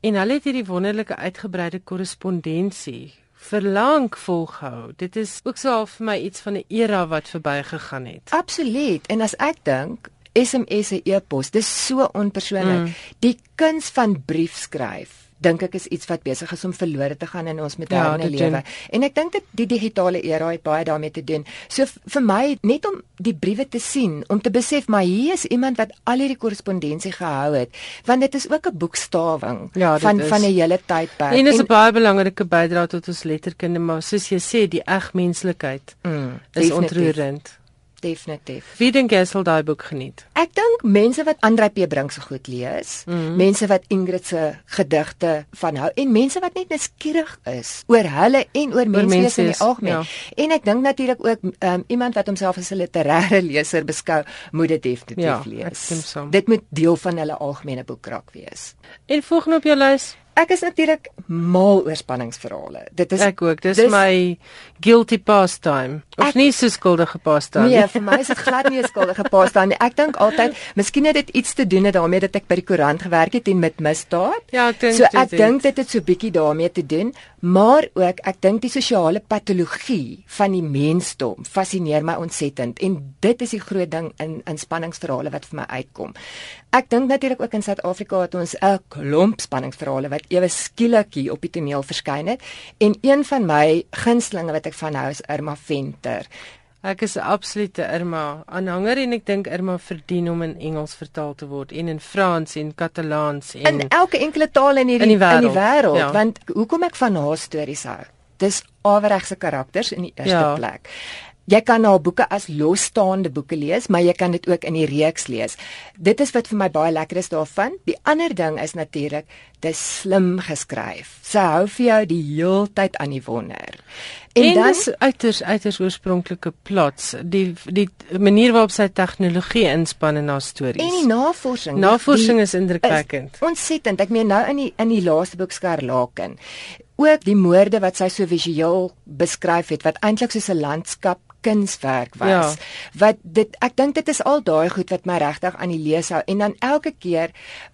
En hulle het hierdie wonderlike uitgebreide korrespondensie verlang volgehou. Dit is ook so half vir my iets van 'n era wat verbygegaan het. Absoluut. En as ek dink SMS en e-pos, dis so onpersoonlik. Mm. Die kuns van brief skryf dink ek is iets wat besig is om verlore te gaan in ons moderne Ja, dit lewe. En ek dink dit die digitale era het baie daarmee te doen. So vir my net om die briewe te sien, om te besef maar hier is iemand wat al hierdie korrespondensie gehou het, want dit is ook 'n boekstawing Ja, dit van is. van 'n hele tydperk. En dis 'n baie belangrike bydrae tot ons letterkunde, maar soos jy sê, die eg menslikheid mm, is definitief, ontroerend. Definitief. Wie dink jy sal daai boek geniet? Ek dink mense wat Andrei P Brink se goed lees, mm. -hmm. mense wat Ingrid se gedigte van hou en mense wat net nuuskierig is oor hulle en oor menswees in die algemeen. ja. En ek dink natuurlik ook um, iemand wat homself as 'n literêre leser beskou, moet dit definitief Ja, lees. Dit moet deel van hulle algemene boekrak wees. En volgende op jou lys? Ek is natuurlik mal oor spanningsverhale. Dit is Ek ook. Dis, dis- my guilty pastime. Of Ek- nie so skuldige pastime. Nee, vir my is dit glad nie 'n skuldige pasta nie. Ek dink altyd, miskien het dit iets te doen het daarmee dat ek by die koerant gewerk het en met misdaad. Ja, ek dink So ek dink dit het so bietjie daarmee te doen, maar ook ek dink die sosiale patologie van die mensdom fascineer my ontsettend en dit is die groot ding in in spanningsverhale wat vir my uitkom. Ek dink natuurlik ook in Suid-Afrika het ons 'n klomp spanningsverhale wat ewe skielik hier op die toneel verskyn het en een van my gunstelinge wat ek van hou is Irma Venter. Ek is 'n absolute Irma aanhanger en ek dink Irma verdien om in Engels vertaal te word en in Frans en Katalaans en in elke enkele taal in hierdie In die wêreld, ja. want hoekom ek van haar stories hou dis aweregse karakters in die eerste Ja. plek jy kan haar boeke as losstaande boeke lees maar jy kan dit ook in die reeks lees dit is wat vir my baie lekker is daarvan die ander ding is natuurlik dis slim geskryf sy hou vir jou die heeltyd aan die wonder en, en, dan uiters uiters oorspronklike plots die die manier waarop sy tegnologie inspann in haar stories. en die navorsing die- Navorsing die- is indrukwekkend. Ontsettend. Ek meen nou in die in die laaste boek Skarlaken. Ook die moorde wat sy so visueel beskryf het wat eintlik soos 'n landskap kunswerk was. Ja. Wat dit ek dink dit is al daai goed wat my regtig aan die lees hou en dan elke keer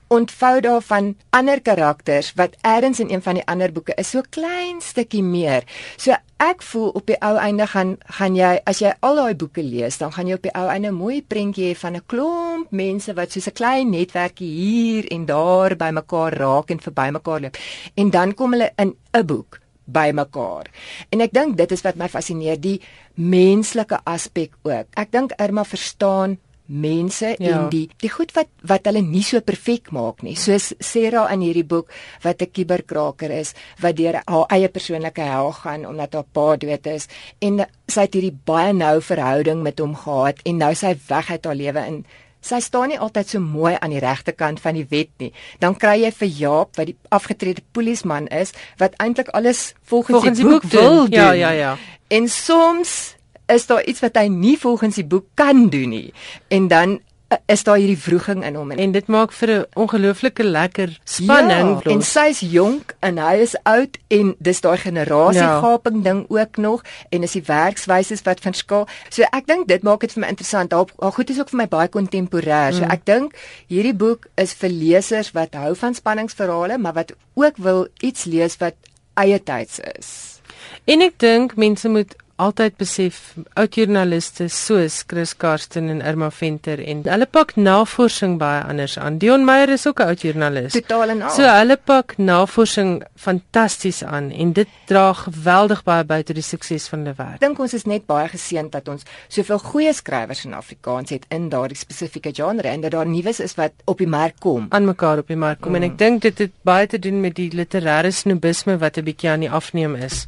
ontvou daarvan ander karakters wat ergens in een van die ander boeke is so klein stukkie meer. So ek voel op die ou einde gaan gaan jy as jy al daai boeke lees, dan gaan jy op die ou einde 'n mooi prentjie hê van 'n klomp mense wat soos 'n klein netwerkie hier en daar by mekaar raak en verby mekaar loop. En dan kom hulle in 'n boek by mekaar. En ek dink dit is wat my fascineer, die menslike aspek ook. Ek dink Irma verstaan mense Ja. en die die goed wat wat hulle nie so perfek maak nie. Soos Sarah in hierdie boek wat 'n kuberkraker is, wat deur haar eie persoonlike hel gaan omdat haar pa dood is en sy het hierdie baie nou verhouding met hom gehad en nou sy weg uit haar lewe in Sy staan nie altyd so mooi aan die regte kant van die wet nie. Dan kry jy vir Jaap wat die afgetrede polisieman is wat eintlik alles volgens, Volgens die die boek, boek wil doen. doen. Ja, ja, ja. En soms is daar iets wat hy nie volgens die boek kan doen nie. En dan is daar hierdie wroging in hom En dit maak vir 'n ongelooflike lekker spanning. Ja, en sy's jonk en hy is oud en dis daai generasiegaping ja. ding ook nog en is die werkswyses wat verskil. So ek dink dit maak dit vir my interessant. Daar haar goed is ook vir my baie kontemporêr. So Mm. ek dink hierdie boek is vir lesers wat hou van spanningsverhale, maar wat ook wil iets lees wat eie tyds is. En ek dink mense moet altyd besef oud joernaliste soos Chris Karsten en Irma Venter en hulle pak navorsing baie anders aan. Dion Meyer is ook 'n oud joernalis. Totaal en al. So hulle pak navorsing fantasties aan en dit dra geweldig baie by tot die sukses van hulle werk. Dink ons is net baie geseënd dat ons soveel goeie skrywers in Afrikaans het in daardie spesifieke genre en dat daar nuus is wat op die mark kom. aan mekaar op die mark kom mm. en ek dink dit het baie te doen met die literêre snobisme wat 'n bietjie aan die afneem is.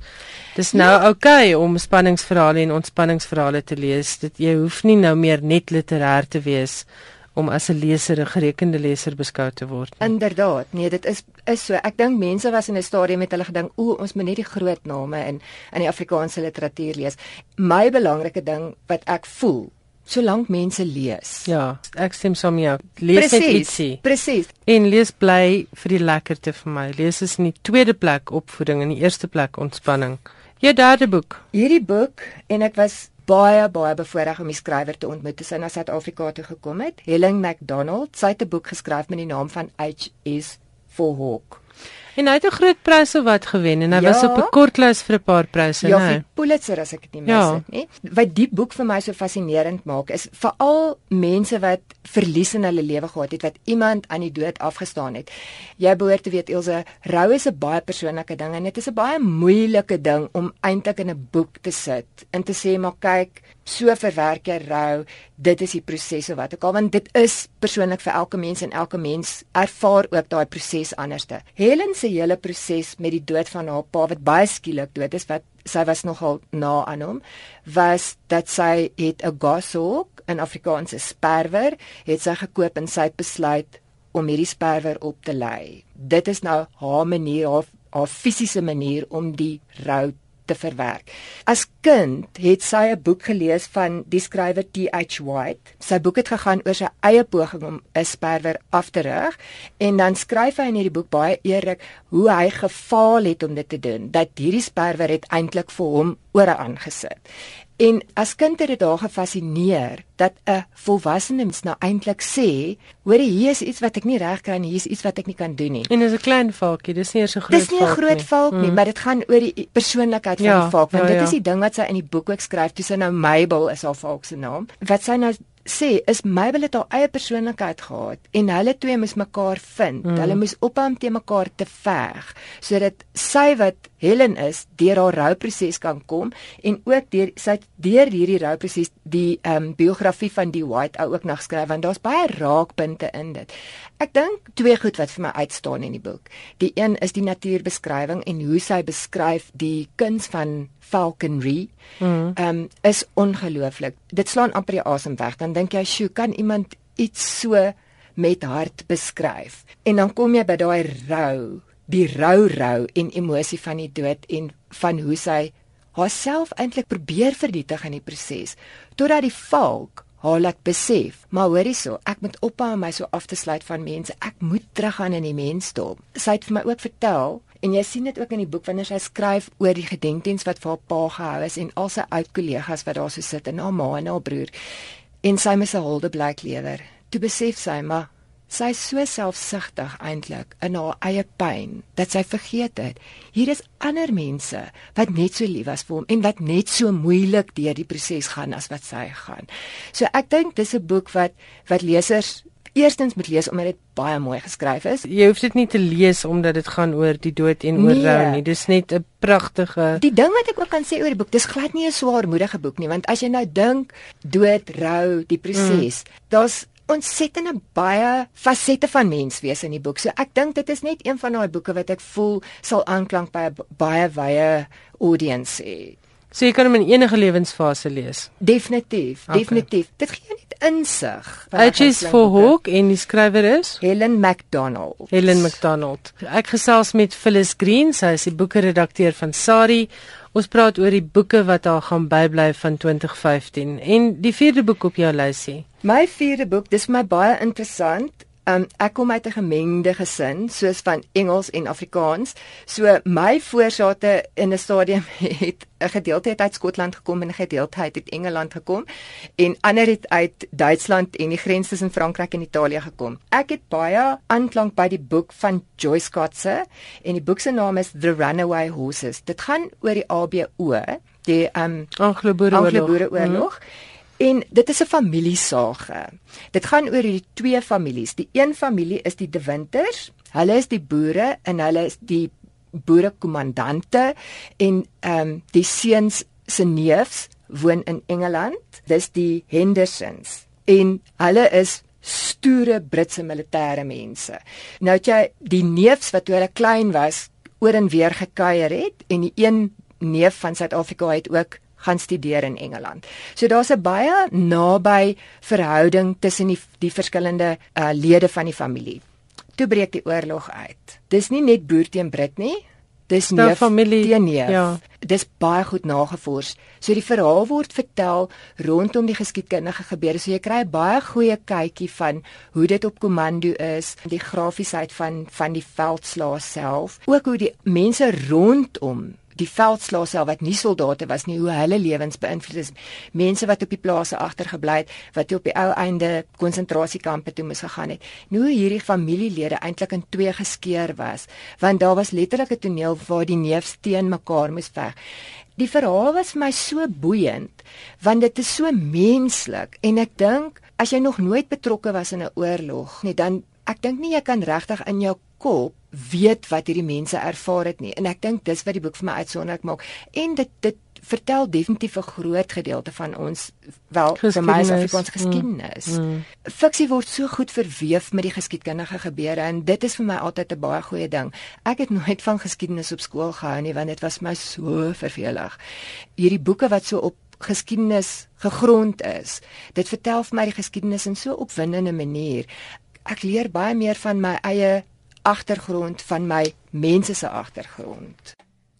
Dis nou ja. oukei okay om spanningsverhale en ontspanningsverhale te lees. Dit jy hoef nie nou meer net literêr te wees om as 'n leser 'n gerekende leser beskou te word nie. Inderdaad. Nee, dit is is so. Ek dink mense was in 'n stadium met hulle gedink, "O, ons moet net die groot name in in die Afrikaanse literatuur lees." My belangrike ding wat ek voel, solank mense lees. Ja, ek stem saam met jou. Lees net ietsie. Presies. En lees bly vir die lekkerte vir my. Lees is in die tweede plek opvoeding en in die eerste plek ontspanning. Jou derde boek. Hierdie boek en ek was baie baie bevoorreg om die skrywer te ontmoet toe sy na Suid-Afrika toe gekom het. Helen McDonald, sy het 'n boek geskryf met die naam van HS for Hawk. En hy het 'n groot prys of wat gewen en hy Ja. was op 'n kortlys vir 'n paar pryse, Ja, nee. vir Pulitzer as ek dit nie mis Ja. het nie. Wat die boek vir my so fascinerend maak is veral mense wat verlies in hulle lewe gehad het, wat iemand aan die dood afgestaan het. Jy behoort te weet Elsje, rou is 'n baie persoonlike ding en dit is 'n baie moeilike ding om eintlik in 'n boek te sit en te sê maar kyk, so verwerk jy rou, dit is die proses of wat ook al want dit is persoonlik vir elke mens en elke mens ervaar ook daai proses anderste. Helen se hele proses met die dood van haar pa wat baie skielik dood is wat sy was nogal na aan hom was dat sy het 'n goshawk, 'n Afrikaanse sperwer, het sy gekoop en sy het besluit om hierdie sperwer op te lei. Dit is nou haar manier, haar, haar fisiese manier om die rou te verwerk. As kind het sy 'n boek gelees van die skrywer T.H. White. Sy boek het gegaan oor sy eie poging om 'n sperwer af te rig en dan skryf hy in hierdie boek baie eerlik hoe hy gefaal het om dit te doen. Dat hierdie sperwer het eintlik vir hom ore aangesit. En as kind het dit haar gefassineer dat 'n volwassene mens nou eintlik sê, hoor hier is iets wat ek nie reg kry nie, hier is iets wat ek nie kan doen nie. En dis 'n klein valkie, dis nie eers 'n groot Dis nie 'n valk groot valk nie, maar dit gaan oor die persoonlikheid van Ja, die valk want ja, dit ja. is die ding wat sy in die boek ook skryf. Toe sy nou Mabel is haar valk se naam. Wat sy nou sê is Mabel het haar eie persoonlikheid gehad en hulle twee moes mekaar vind. Mm. Hulle moes ophou om te mekaar te veg sodat sy wat Helen is deur haar rouproses kan kom en ook deur sy deur hierdie rouproses die ehm um, biografie van die White ou ook nog skryf want daar's baie raakpunte in dit. Ek dink twee goed wat vir my uitstaan in die boek. Die een is die natuurbeskrywing en hoe sy beskryf die kuns van falconry. Ehm um, is ongelooflik. Dit slaan amper die asem weg. Dan dink jy, "Sjoe, kan iemand iets so met hart beskryf?" En dan kom jy by daai rou, die rou rou en emosie van die dood en van hoe sy haarself eintlik probeer vernietig in die proses totdat die valk haar laat besef, maar hoorie so, ek moet ophou om my so af te sluit van mense. Ek moet teruggaan in die mensdom. Sy het vir my ook vertel en jy sien dit ook in die boek wanneer sy skryf oor die gedenkdiens wat vir haar pa gehou is en al sy oud kollegas wat daar so sit en haar ma en haar broer en sy mis 'n hulde blyk lewer. Toe besef sy maar sy is so selfsugtig eintlik in haar eie pyn dat sy vergeet het hier is ander mense wat net so lief was vir hom en wat net so moeilik deur die proses gaan as wat sy gaan. So ek dink dis 'n boek wat wat lesers eerstens moet lees omdat dit baie mooi geskryf is. Jy hoef dit nie te lees omdat dit gaan oor die dood en oor Nee. rou nie. Dis net 'n pragtige Die ding wat ek ook kan sê oor die boek, dis glad nie 'n swaarmoedige boek nie, want as jy nou dink dood, rou, die proses, mm. daar's ontsettende baie fasette van menswees in die boek. So ek dink dit is net een van daai boeke wat ek voel sal aanklank by 'n baie wye audience hê. So jy kan hom in enige lewensfase lees. Definitief, Okay. definitief. Dit gee net insig. van H is for boeke. Hawk en die skrywer is Helen MacDonald. Helen McDonald. Ek gesels met Phyllis Green, sy is die boeke-redakteur van Sari. Ons praat oor die boeke wat haar gaan bybly van 2015 en die vierde boek op jou lysie. My vierde boek, dis vir my baie interessant. Um ek kom uit 'n gemengde gesin, soos van Engels en Afrikaans. So my voorsate in 'n stadium het 'n gedeelte het uit Skotland gekom en 'n gedeelte uit Engeland gekom en ander het uit Duitsland en die grens tussen Frankryk en Italië gekom. Ek het baie aanklank by die boek van Joyce Kotze en die boek se naam is The Runaway Horses. Dit gaan oor die ABO, die um Anglo-Boereoorlog. Anglo-Boereoorlog. En dit is 'n familiesage. Dit gaan oor hierdie twee families. Die een familie is die De Winters. Hulle is die boere en hulle is die boerekommandante en ehm um, die seuns se neefs woon in Engeland. Dis die Hendersons. En hulle is stoere Britse militêre mense. Nou het jy die neefs wat toe hulle klein was oor en weer gekuier het en die een neef van Suid-Afrika het ook gaan studeer in Engeland. So daar's 'n baie naby verhouding tussen die die verskillende uh, lede van die familie. Toe breek die oorlog uit. Dis nie net boer teen Brit nie. Dis Nou, neef familie, teen neef. ja. Dis baie goed nagevors. So die verhaal word vertel rondom die geskiedkundige gebeure. So jy kry 'n baie goeie kykie van hoe dit op komando is, die grafiesheid van van die veldslae self, ook hoe die mense rondom die veldslae self wat nie soldate was nie hoe hulle lewens beïnvloed is. Mense wat op die plase agtergebly het wat op die ou einde konsentrasiekampe toe moes gegaan het. Nou hierdie familielede eintlik in twee geskeur was. Want daar was letterlik 'n toneel waar die neefs teen mekaar moes veg. Die verhaal was vir my so boeiend want dit is so menslik. En ek dink as jy nog nooit betrokke was in 'n oorlog nie dan ek dink nie jy kan regtig in jou kop weet wat hierdie mense ervaar het nie en ek dink dis wat die boek vir my uitsonderlik maak en dit dit vertel definitief 'n groot gedeelte van ons wel vir my as Afrikaanse geskiedenis. Mm. Mm. Fiksie word so goed verweef met die geskiedkundige gebeure en dit is vir my altyd 'n baie goeie ding. Ek het nooit van geskiedenis op skool gehou nie want dit was my so vervelig. Hierdie boeke wat so op geskiedenis gegrond is. Dit vertel vir my die geskiedenis in so 'n opwindende manier. Ek leer baie meer van my eie agtergrond van my mense se agtergrond.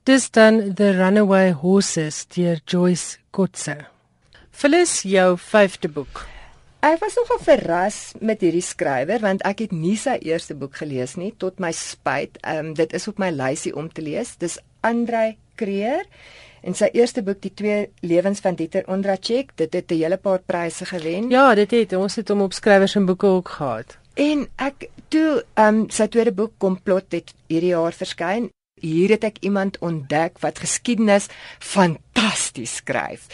Dis dan The Runaway Horses deur Joyce Kotse. Phyllis jou 5de boek. Ek was nogal verras met hierdie skrywer want ek het nie sy eerste boek gelees nie tot my spyt. Ehm um, dit is op my lysie om te lees. Dis Andrei Kreer en sy eerste boek Die twee lewens van Dieter Ondracek. Dit het 'n hele paar pryse gewen. Ja, dit het ons het hom op skrywers en boeke ook gehad. En ek toe ehm um, sy tweede boek Komplot het hierdie jaar verskyn. Hier het ek iemand ontdek wat geskiedenis fantasties skryf.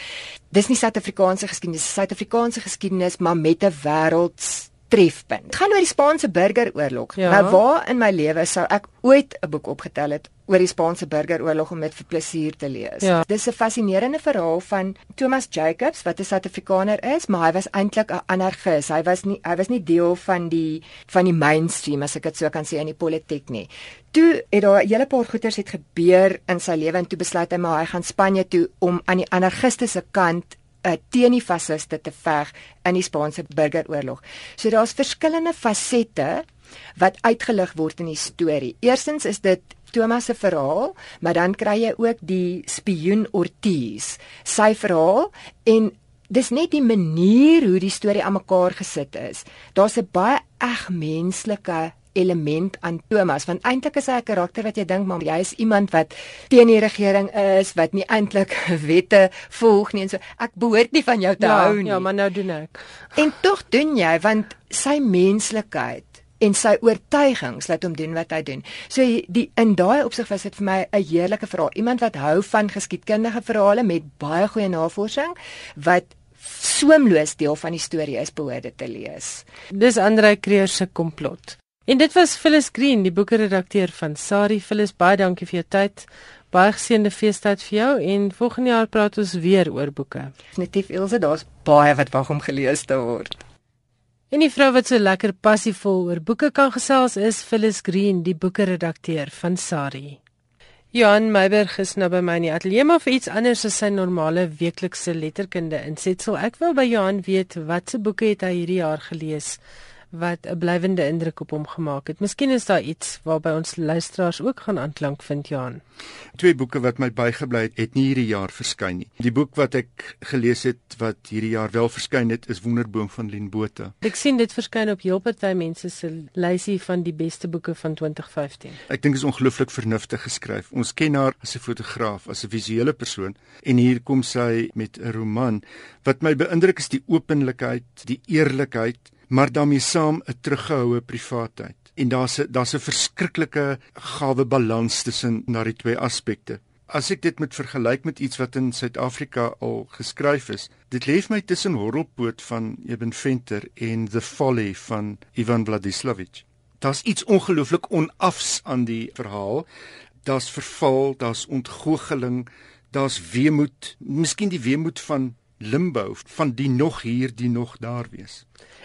Dis nie Suid-Afrikaanse geskiedenis, Suid-Afrikaanse geskiedenis maar met 'n wêrelds trefpunt. Gaan oor die Spaanse burgeroorlog. Ja. Nou waar in my lewe sou ek ooit 'n boek opgetel het oor die Spaanse burgeroorlog om dit vir plesier te lees. Ja. Dis 'n fascinerende verhaal van Thomas Jacobs wat 'n Suid-Afrikaner is, maar hy was eintlik 'n anarchis. Hy was nie hy was nie deel van die van die mainstream as ek dit so kan sê in die politiek nie. Toe het daar 'n hele paar goeters het gebeur in sy lewe en toe besluit hy maar hy gaan Spanje toe om aan die anarchistiese kant uh, teen die fasiste te veg in die Spaanse burgeroorlog. So daar's verskillende fasette wat uitgelig word in die storie. Eerstens is dit Thomas se verhaal, maar dan kry jy ook die spioen Ortiz sy verhaal en dis net die manier hoe die storie aan mekaar gesit is. Daar's 'n baie eg menslike element aan Thomas want eintlik is hy 'n karakter wat jy dink maar jy is iemand wat teen die regering is wat nie eintlik wette volg nie en so ek behoort nie van jou te ja, hou nie. Ja, maar nou doen ek. En tog doen jy want sy menslikheid en sy oortuigings laat hom doen wat hy doen. So die in daai opsig was dit vir my 'n heerlike verhaal. Iemand wat hou van geskiedkundige verhale met baie goeie navorsing wat soemloos deel van die storie is behoort dit te lees. Dis Andre Kreer se komplot. En dit was Phyllis Green, die boekredakteur van Sari. Phyllis, baie dankie vir jou tyd. Baie geseënde feestyd vir jou en volgende jaar praat ons weer oor boeke. Definitief Ilse, daar's baie wat wag om gelees te word. En die vrou wat so lekker passievol oor boeke kan gesels is Phyllis Green, die boekredakteur van Sari. Johan Meiberg is nou by my in die ateljee maar vir iets anders as sy normale weeklikse letterkunde insetsel. Ek wil by Johan weet watse boeke het hy hierdie jaar gelees? Wat 'n blywende indruk op hom gemaak het. Miskien is daar iets waarby ons luisteraars ook gaan aanklank vind, Johan. Twee boeke wat my bygebly het, het nie hierdie jaar verskyn nie. Die boek wat ek gelees het wat hierdie jaar wel verskyn het, is Wonderboom van Lien Botha. Ek sien dit verskyn op heel party mense se lysie van die beste boeke van 2015. Ek dink dit is ongelooflik vernuftig geskryf. Ons ken haar as 'n fotograaf, as 'n visuele persoon en hier kom sy met 'n roman wat my beïndruk is die openlikheid, die eerlikheid maar daarmee saam 'n teruggehoue privaatheid. En daar's 'n daar's 'n verskriklike gawe balans tussen na die twee aspekte. As ek dit met vergelyk met iets wat in Suid-Afrika al geskryf is, dit lê vir my tussen Horrelpoot van Eben Venter en The Folly van Ivan Vladislavich. Daar's iets ongelooflik onafs aan die verhaal. Daar's verval, daar's ontgoocheling, daar's weemoed, miskien die weemoed van limbo, van die nog hier, die nog daar wees.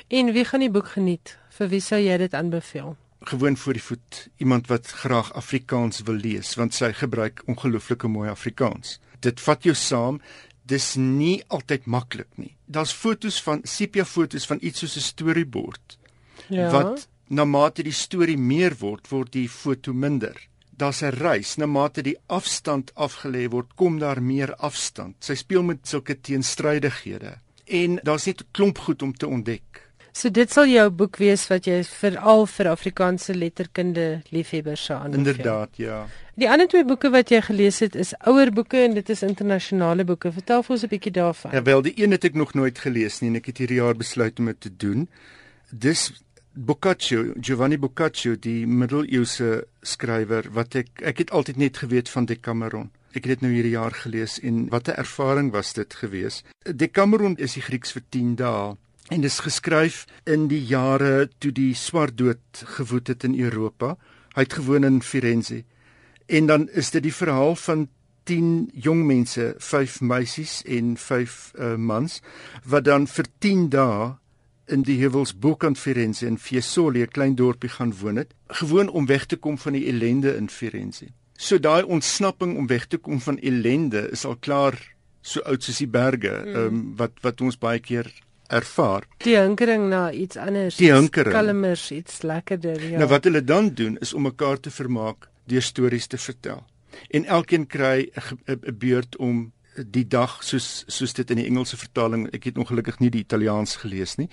En wie gaan die boek geniet? Vir wie sou jy dit aanbeveel? Gewoon voor die voet, iemand wat graag Afrikaans wil lees, want sy gebruik ongelooflike mooi Afrikaans. Dit vat jou saam. Dis nie altyd maklik nie. Daar's fotos van sepia fotos van iets soos 'n storyboard. Ja. Wat na mate die storie meer word, word die foto minder. Daar's 'n reis, na mate die afstand afgelê word, kom daar meer afstand. Sy speel met sulke teenstrydighede en daar's net 'n klomp goed om te ontdek. So dit sal jou boek wees wat jy veral vir Afrikaanse letterkunde liefhebbers sou aanbeveel. Inderdaad, ja. Die ander twee boeke wat jy gelees het is ouer boeke en dit is internasionale boeke. Vertel vir ons 'n bietjie daarvan. Ja, wel, die een het ek nog nooit gelees nie en ek het hierdie jaar besluit om dit te doen. Dis Boccaccio, Giovanni Boccaccio, die middeleeuse skrywer wat ek ek het altyd net geweet van Decameron. Ek het dit nou hierdie jaar gelees en wat 'n ervaring was dit gewees. Decameron is die Grieks vir 10 dae en dis geskryf in die jare toe die swart dood gewoed het in Europa. Hy het gewoon in Firenze. En dan is dit die verhaal van 10 jong mense, 5 meisies en 5 uh, mans wat dan vir 10 dae in die heuwels bokant Firenze in Fiesole, 'n klein dorpie gaan woon het, gewoon om weg te kom van die ellende in Firenze. So daai ontsnapping om weg te kom van ellende is al klaar so oud soos die berge, mm. um, wat wat ons baie keer ervaar. Die hinkering na iets anders, die hinkering, kalmers, iets lekkerder, ja. Nou wat hulle dan doen is om mekaar te vermaak deur stories te vertel. En elkeen kry 'n beurt om die dag soos soos dit in die Engelse vertaling ek het ongelukkig nie die Italiaans gelees nie.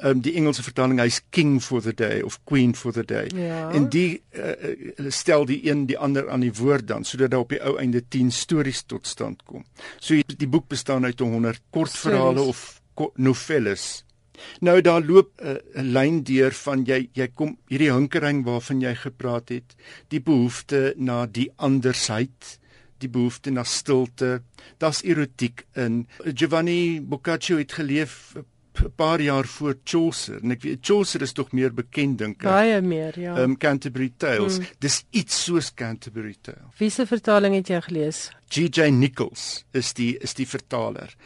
Ehm um, die Engelse vertaling hy's king for the day of queen for the day. Ja. En die uh, stel die een die ander aan die woord dan sodat daar op die ou einde 10 stories tot stand kom. So die boek bestaan uit 100 kortverhale of novelles. Nou daar loop 'n uh, lyn deur van jy jy kom hierdie hinkering waarvan jy gepraat het, die behoefte na die andersheid die behoefte na stilte. Daar's erotiek in. Giovanni Boccaccio het geleef 'n paar jaar voor Chaucer en ek weet Chaucer is tog meer bekend dink ek. Baie meer, ja. Um Canterbury Tales. Mm. Dis iets soos Canterbury Tales. Wie se vertaling het jy gelees? G.J. Nichols is die is die vertaler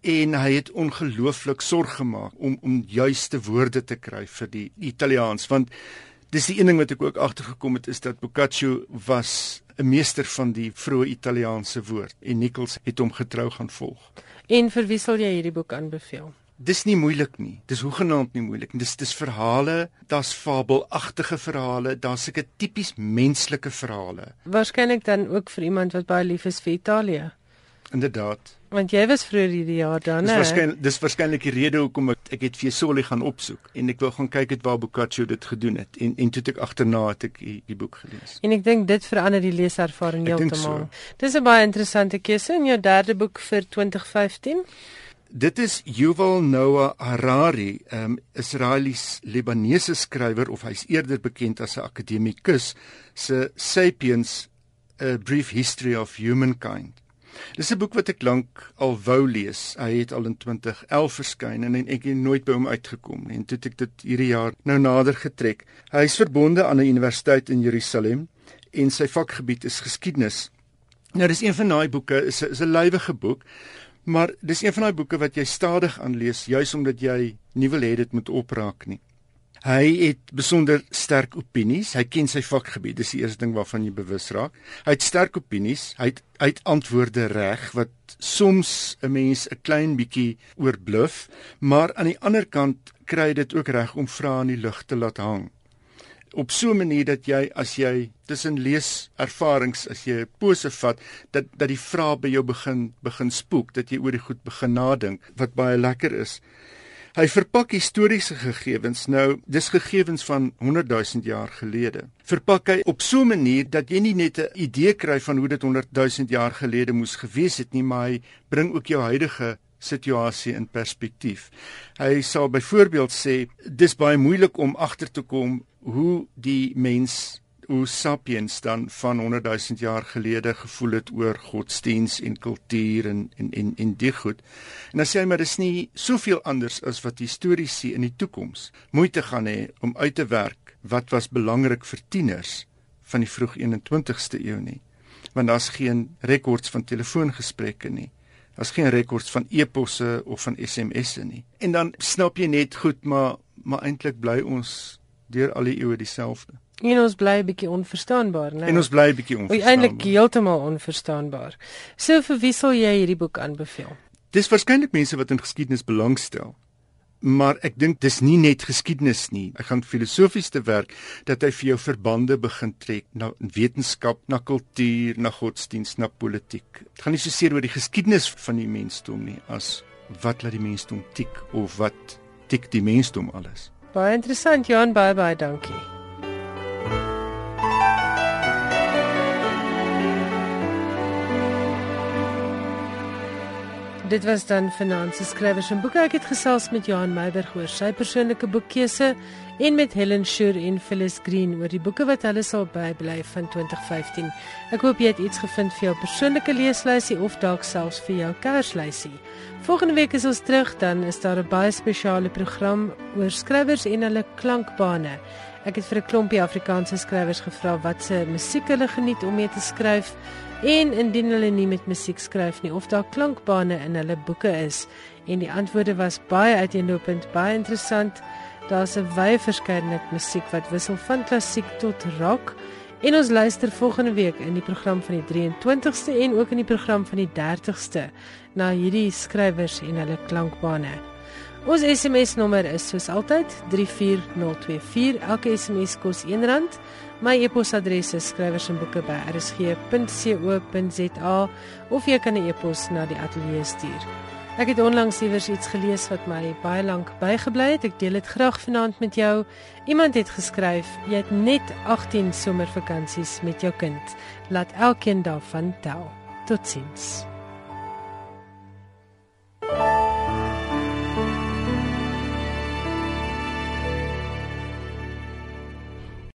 en hy het ongelooflik sorg gemaak om om juiste woorde te kry vir die Italiaans want dis die een ding wat ek ook agtergekom het is dat Boccaccio was 'n meester van die vroeë Italiaanse woord en Nichols het hom getrou gaan volg. En vir wie sal jy hierdie boek aanbeveel? Dis nie moeilik nie. Dis hoegenaamd nie moeilik nie. Dis dis verhale, daar's fabelagtige verhale, daar's seker tipies menslike verhale. Waarskynlik dan ook vir iemand wat baie lief is vir Italië. Inderdaad. Want jy was vroeër hierdie jaar dan, né? Dis waarskynlik dis waarskynlik die rede hoekom ek ek het Fiesole gaan opsoek en ek wou gaan kyk het waar Boccaccio dit gedoen het en en toe ek agterna het ek die, die boek gelees. En ek dink dit verander die leeservaring heeltemal. So. Dis 'n baie interessante keuse in jou derde boek vir 2015. Dit is Yuval Noah Harari, 'n um, Israelies-Libanese skrywer of hy's eerder bekend as 'n akademikus se Sapiens: A Brief History of Humankind. Dis 'n boek wat ek lank al wou lees. Hy het al in 2011 verskyn en ek het nooit by hom uitgekom nie. En toe het ek dit hierdie jaar nou nader getrek. Hy is verbonde aan 'n universiteit in Jerusalem en sy vakgebied is geskiedenis. Nou dis een van daai boeke, is 'n is 'n lywige boek, maar dis een van daai boeke wat jy stadig aanlees juis omdat jy nie wil hê dit moet opraak nie. Hy het besonder sterk opinies. Hy ken sy vakgebied. Dis die eerste ding waarvan jy bewus raak. Hy het sterk opinies. Hy het uit antwoorde reg wat soms 'n mens 'n klein bietjie oorbluf, maar aan die ander kant kry dit ook reg om vrae in die lug te laat hang. Op so 'n manier dat jy as jy tussen lees ervarings as jy 'n pose vat dat dat die vrae by jou begin begin spook, dat jy oor die goed begin nadink wat baie lekker is. Hy verpak historiese gegevens nou, dis gegevens van 100 000 jaar gelede. Verpak hy op so 'n manier dat jy nie net 'n idee kry van hoe dit 100 000 jaar gelede moes gewees het nie, maar hy bring ook jou huidige situasie in perspektief. Hy sal byvoorbeeld sê dis baie moeilik om agter te kom hoe die mens hoe sapiens dan van 100 000 jaar gelede gevoel het oor godsdiens en kultuur en en en en die goed. En dan sê hy maar dis nie soveel anders as wat historiese in die toekoms moeite gaan hê om uit te werk wat was belangrik vir tieners van die vroeg 21ste eeu nie. Want daar's geen rekords van telefoongesprekke nie. Daar's geen rekords van e-posse of van SMS'e nie. En dan snap jy net goed maar maar eintlik bly ons deur al die eeue dieselfde. En ons bly 'n bietjie onverstaanbaar, né? En ons bly 'n bietjie onverstaanbaar. Eintlik heeltemal onverstaanbaar. So vir wie sal jy hierdie boek aanbeveel? Dis waarskynlik mense wat in geskiedenis belangstel. Maar ek dink dis nie net geskiedenis nie. Ek gaan filosofies te werk dat hy vir jou verbande begin trek na wetenskap, na kultuur, na godsdiens, na politiek. Dit gaan nie so seer oor die geskiedenis van die mensdom nie as wat laat die mensdom tik of wat politiek, die mensdom alles. Baie interessant Johan, baie baie dankie. Dit was dan Finansie Skrywers en Boeke. Ek het gesels met Johan Meiberg oor sy persoonlike boekkeuse en met Helen Shure en Phyllis Green oor die boeke wat hulle sal bybly van 2015. Ek hoop jy het iets gevind vir jou persoonlike leeslysie of dalk selfs vir jou kerslysie. Volgende week is ons terug, dan is daar 'n baie spesiale program oor skrywers en hulle klankbane. Ek het vir 'n klompie Afrikaanse skrywers gevra wat se musiek hulle geniet om mee te skryf en indien hulle nie met musiek skryf nie of daar klankbane in hulle boeke is. En die antwoorde was baie uiteenlopend baie interessant. Daar's 'n wye verskeidenheid musiek wat wissel van klassiek tot rock. En ons luister volgende week in die program van die 23ste en ook in die program van die 30ste na hierdie skrywers en hulle klankbane. Ons SMS nommer is soos altyd 34024 elke SMS kos R1 My e-posadres is skrywersenboeke@rsg.co.za of jy kan 'n e-pos na die ateljee stuur. Ek het onlangs iewers iets gelees wat my baie lank bygebly het. Ek deel dit graag vanaand met jou. Iemand het geskryf: "Jy het net 18 somervakansies met jou kind. Laat elkeen daarvan tel." Totsiens. thank you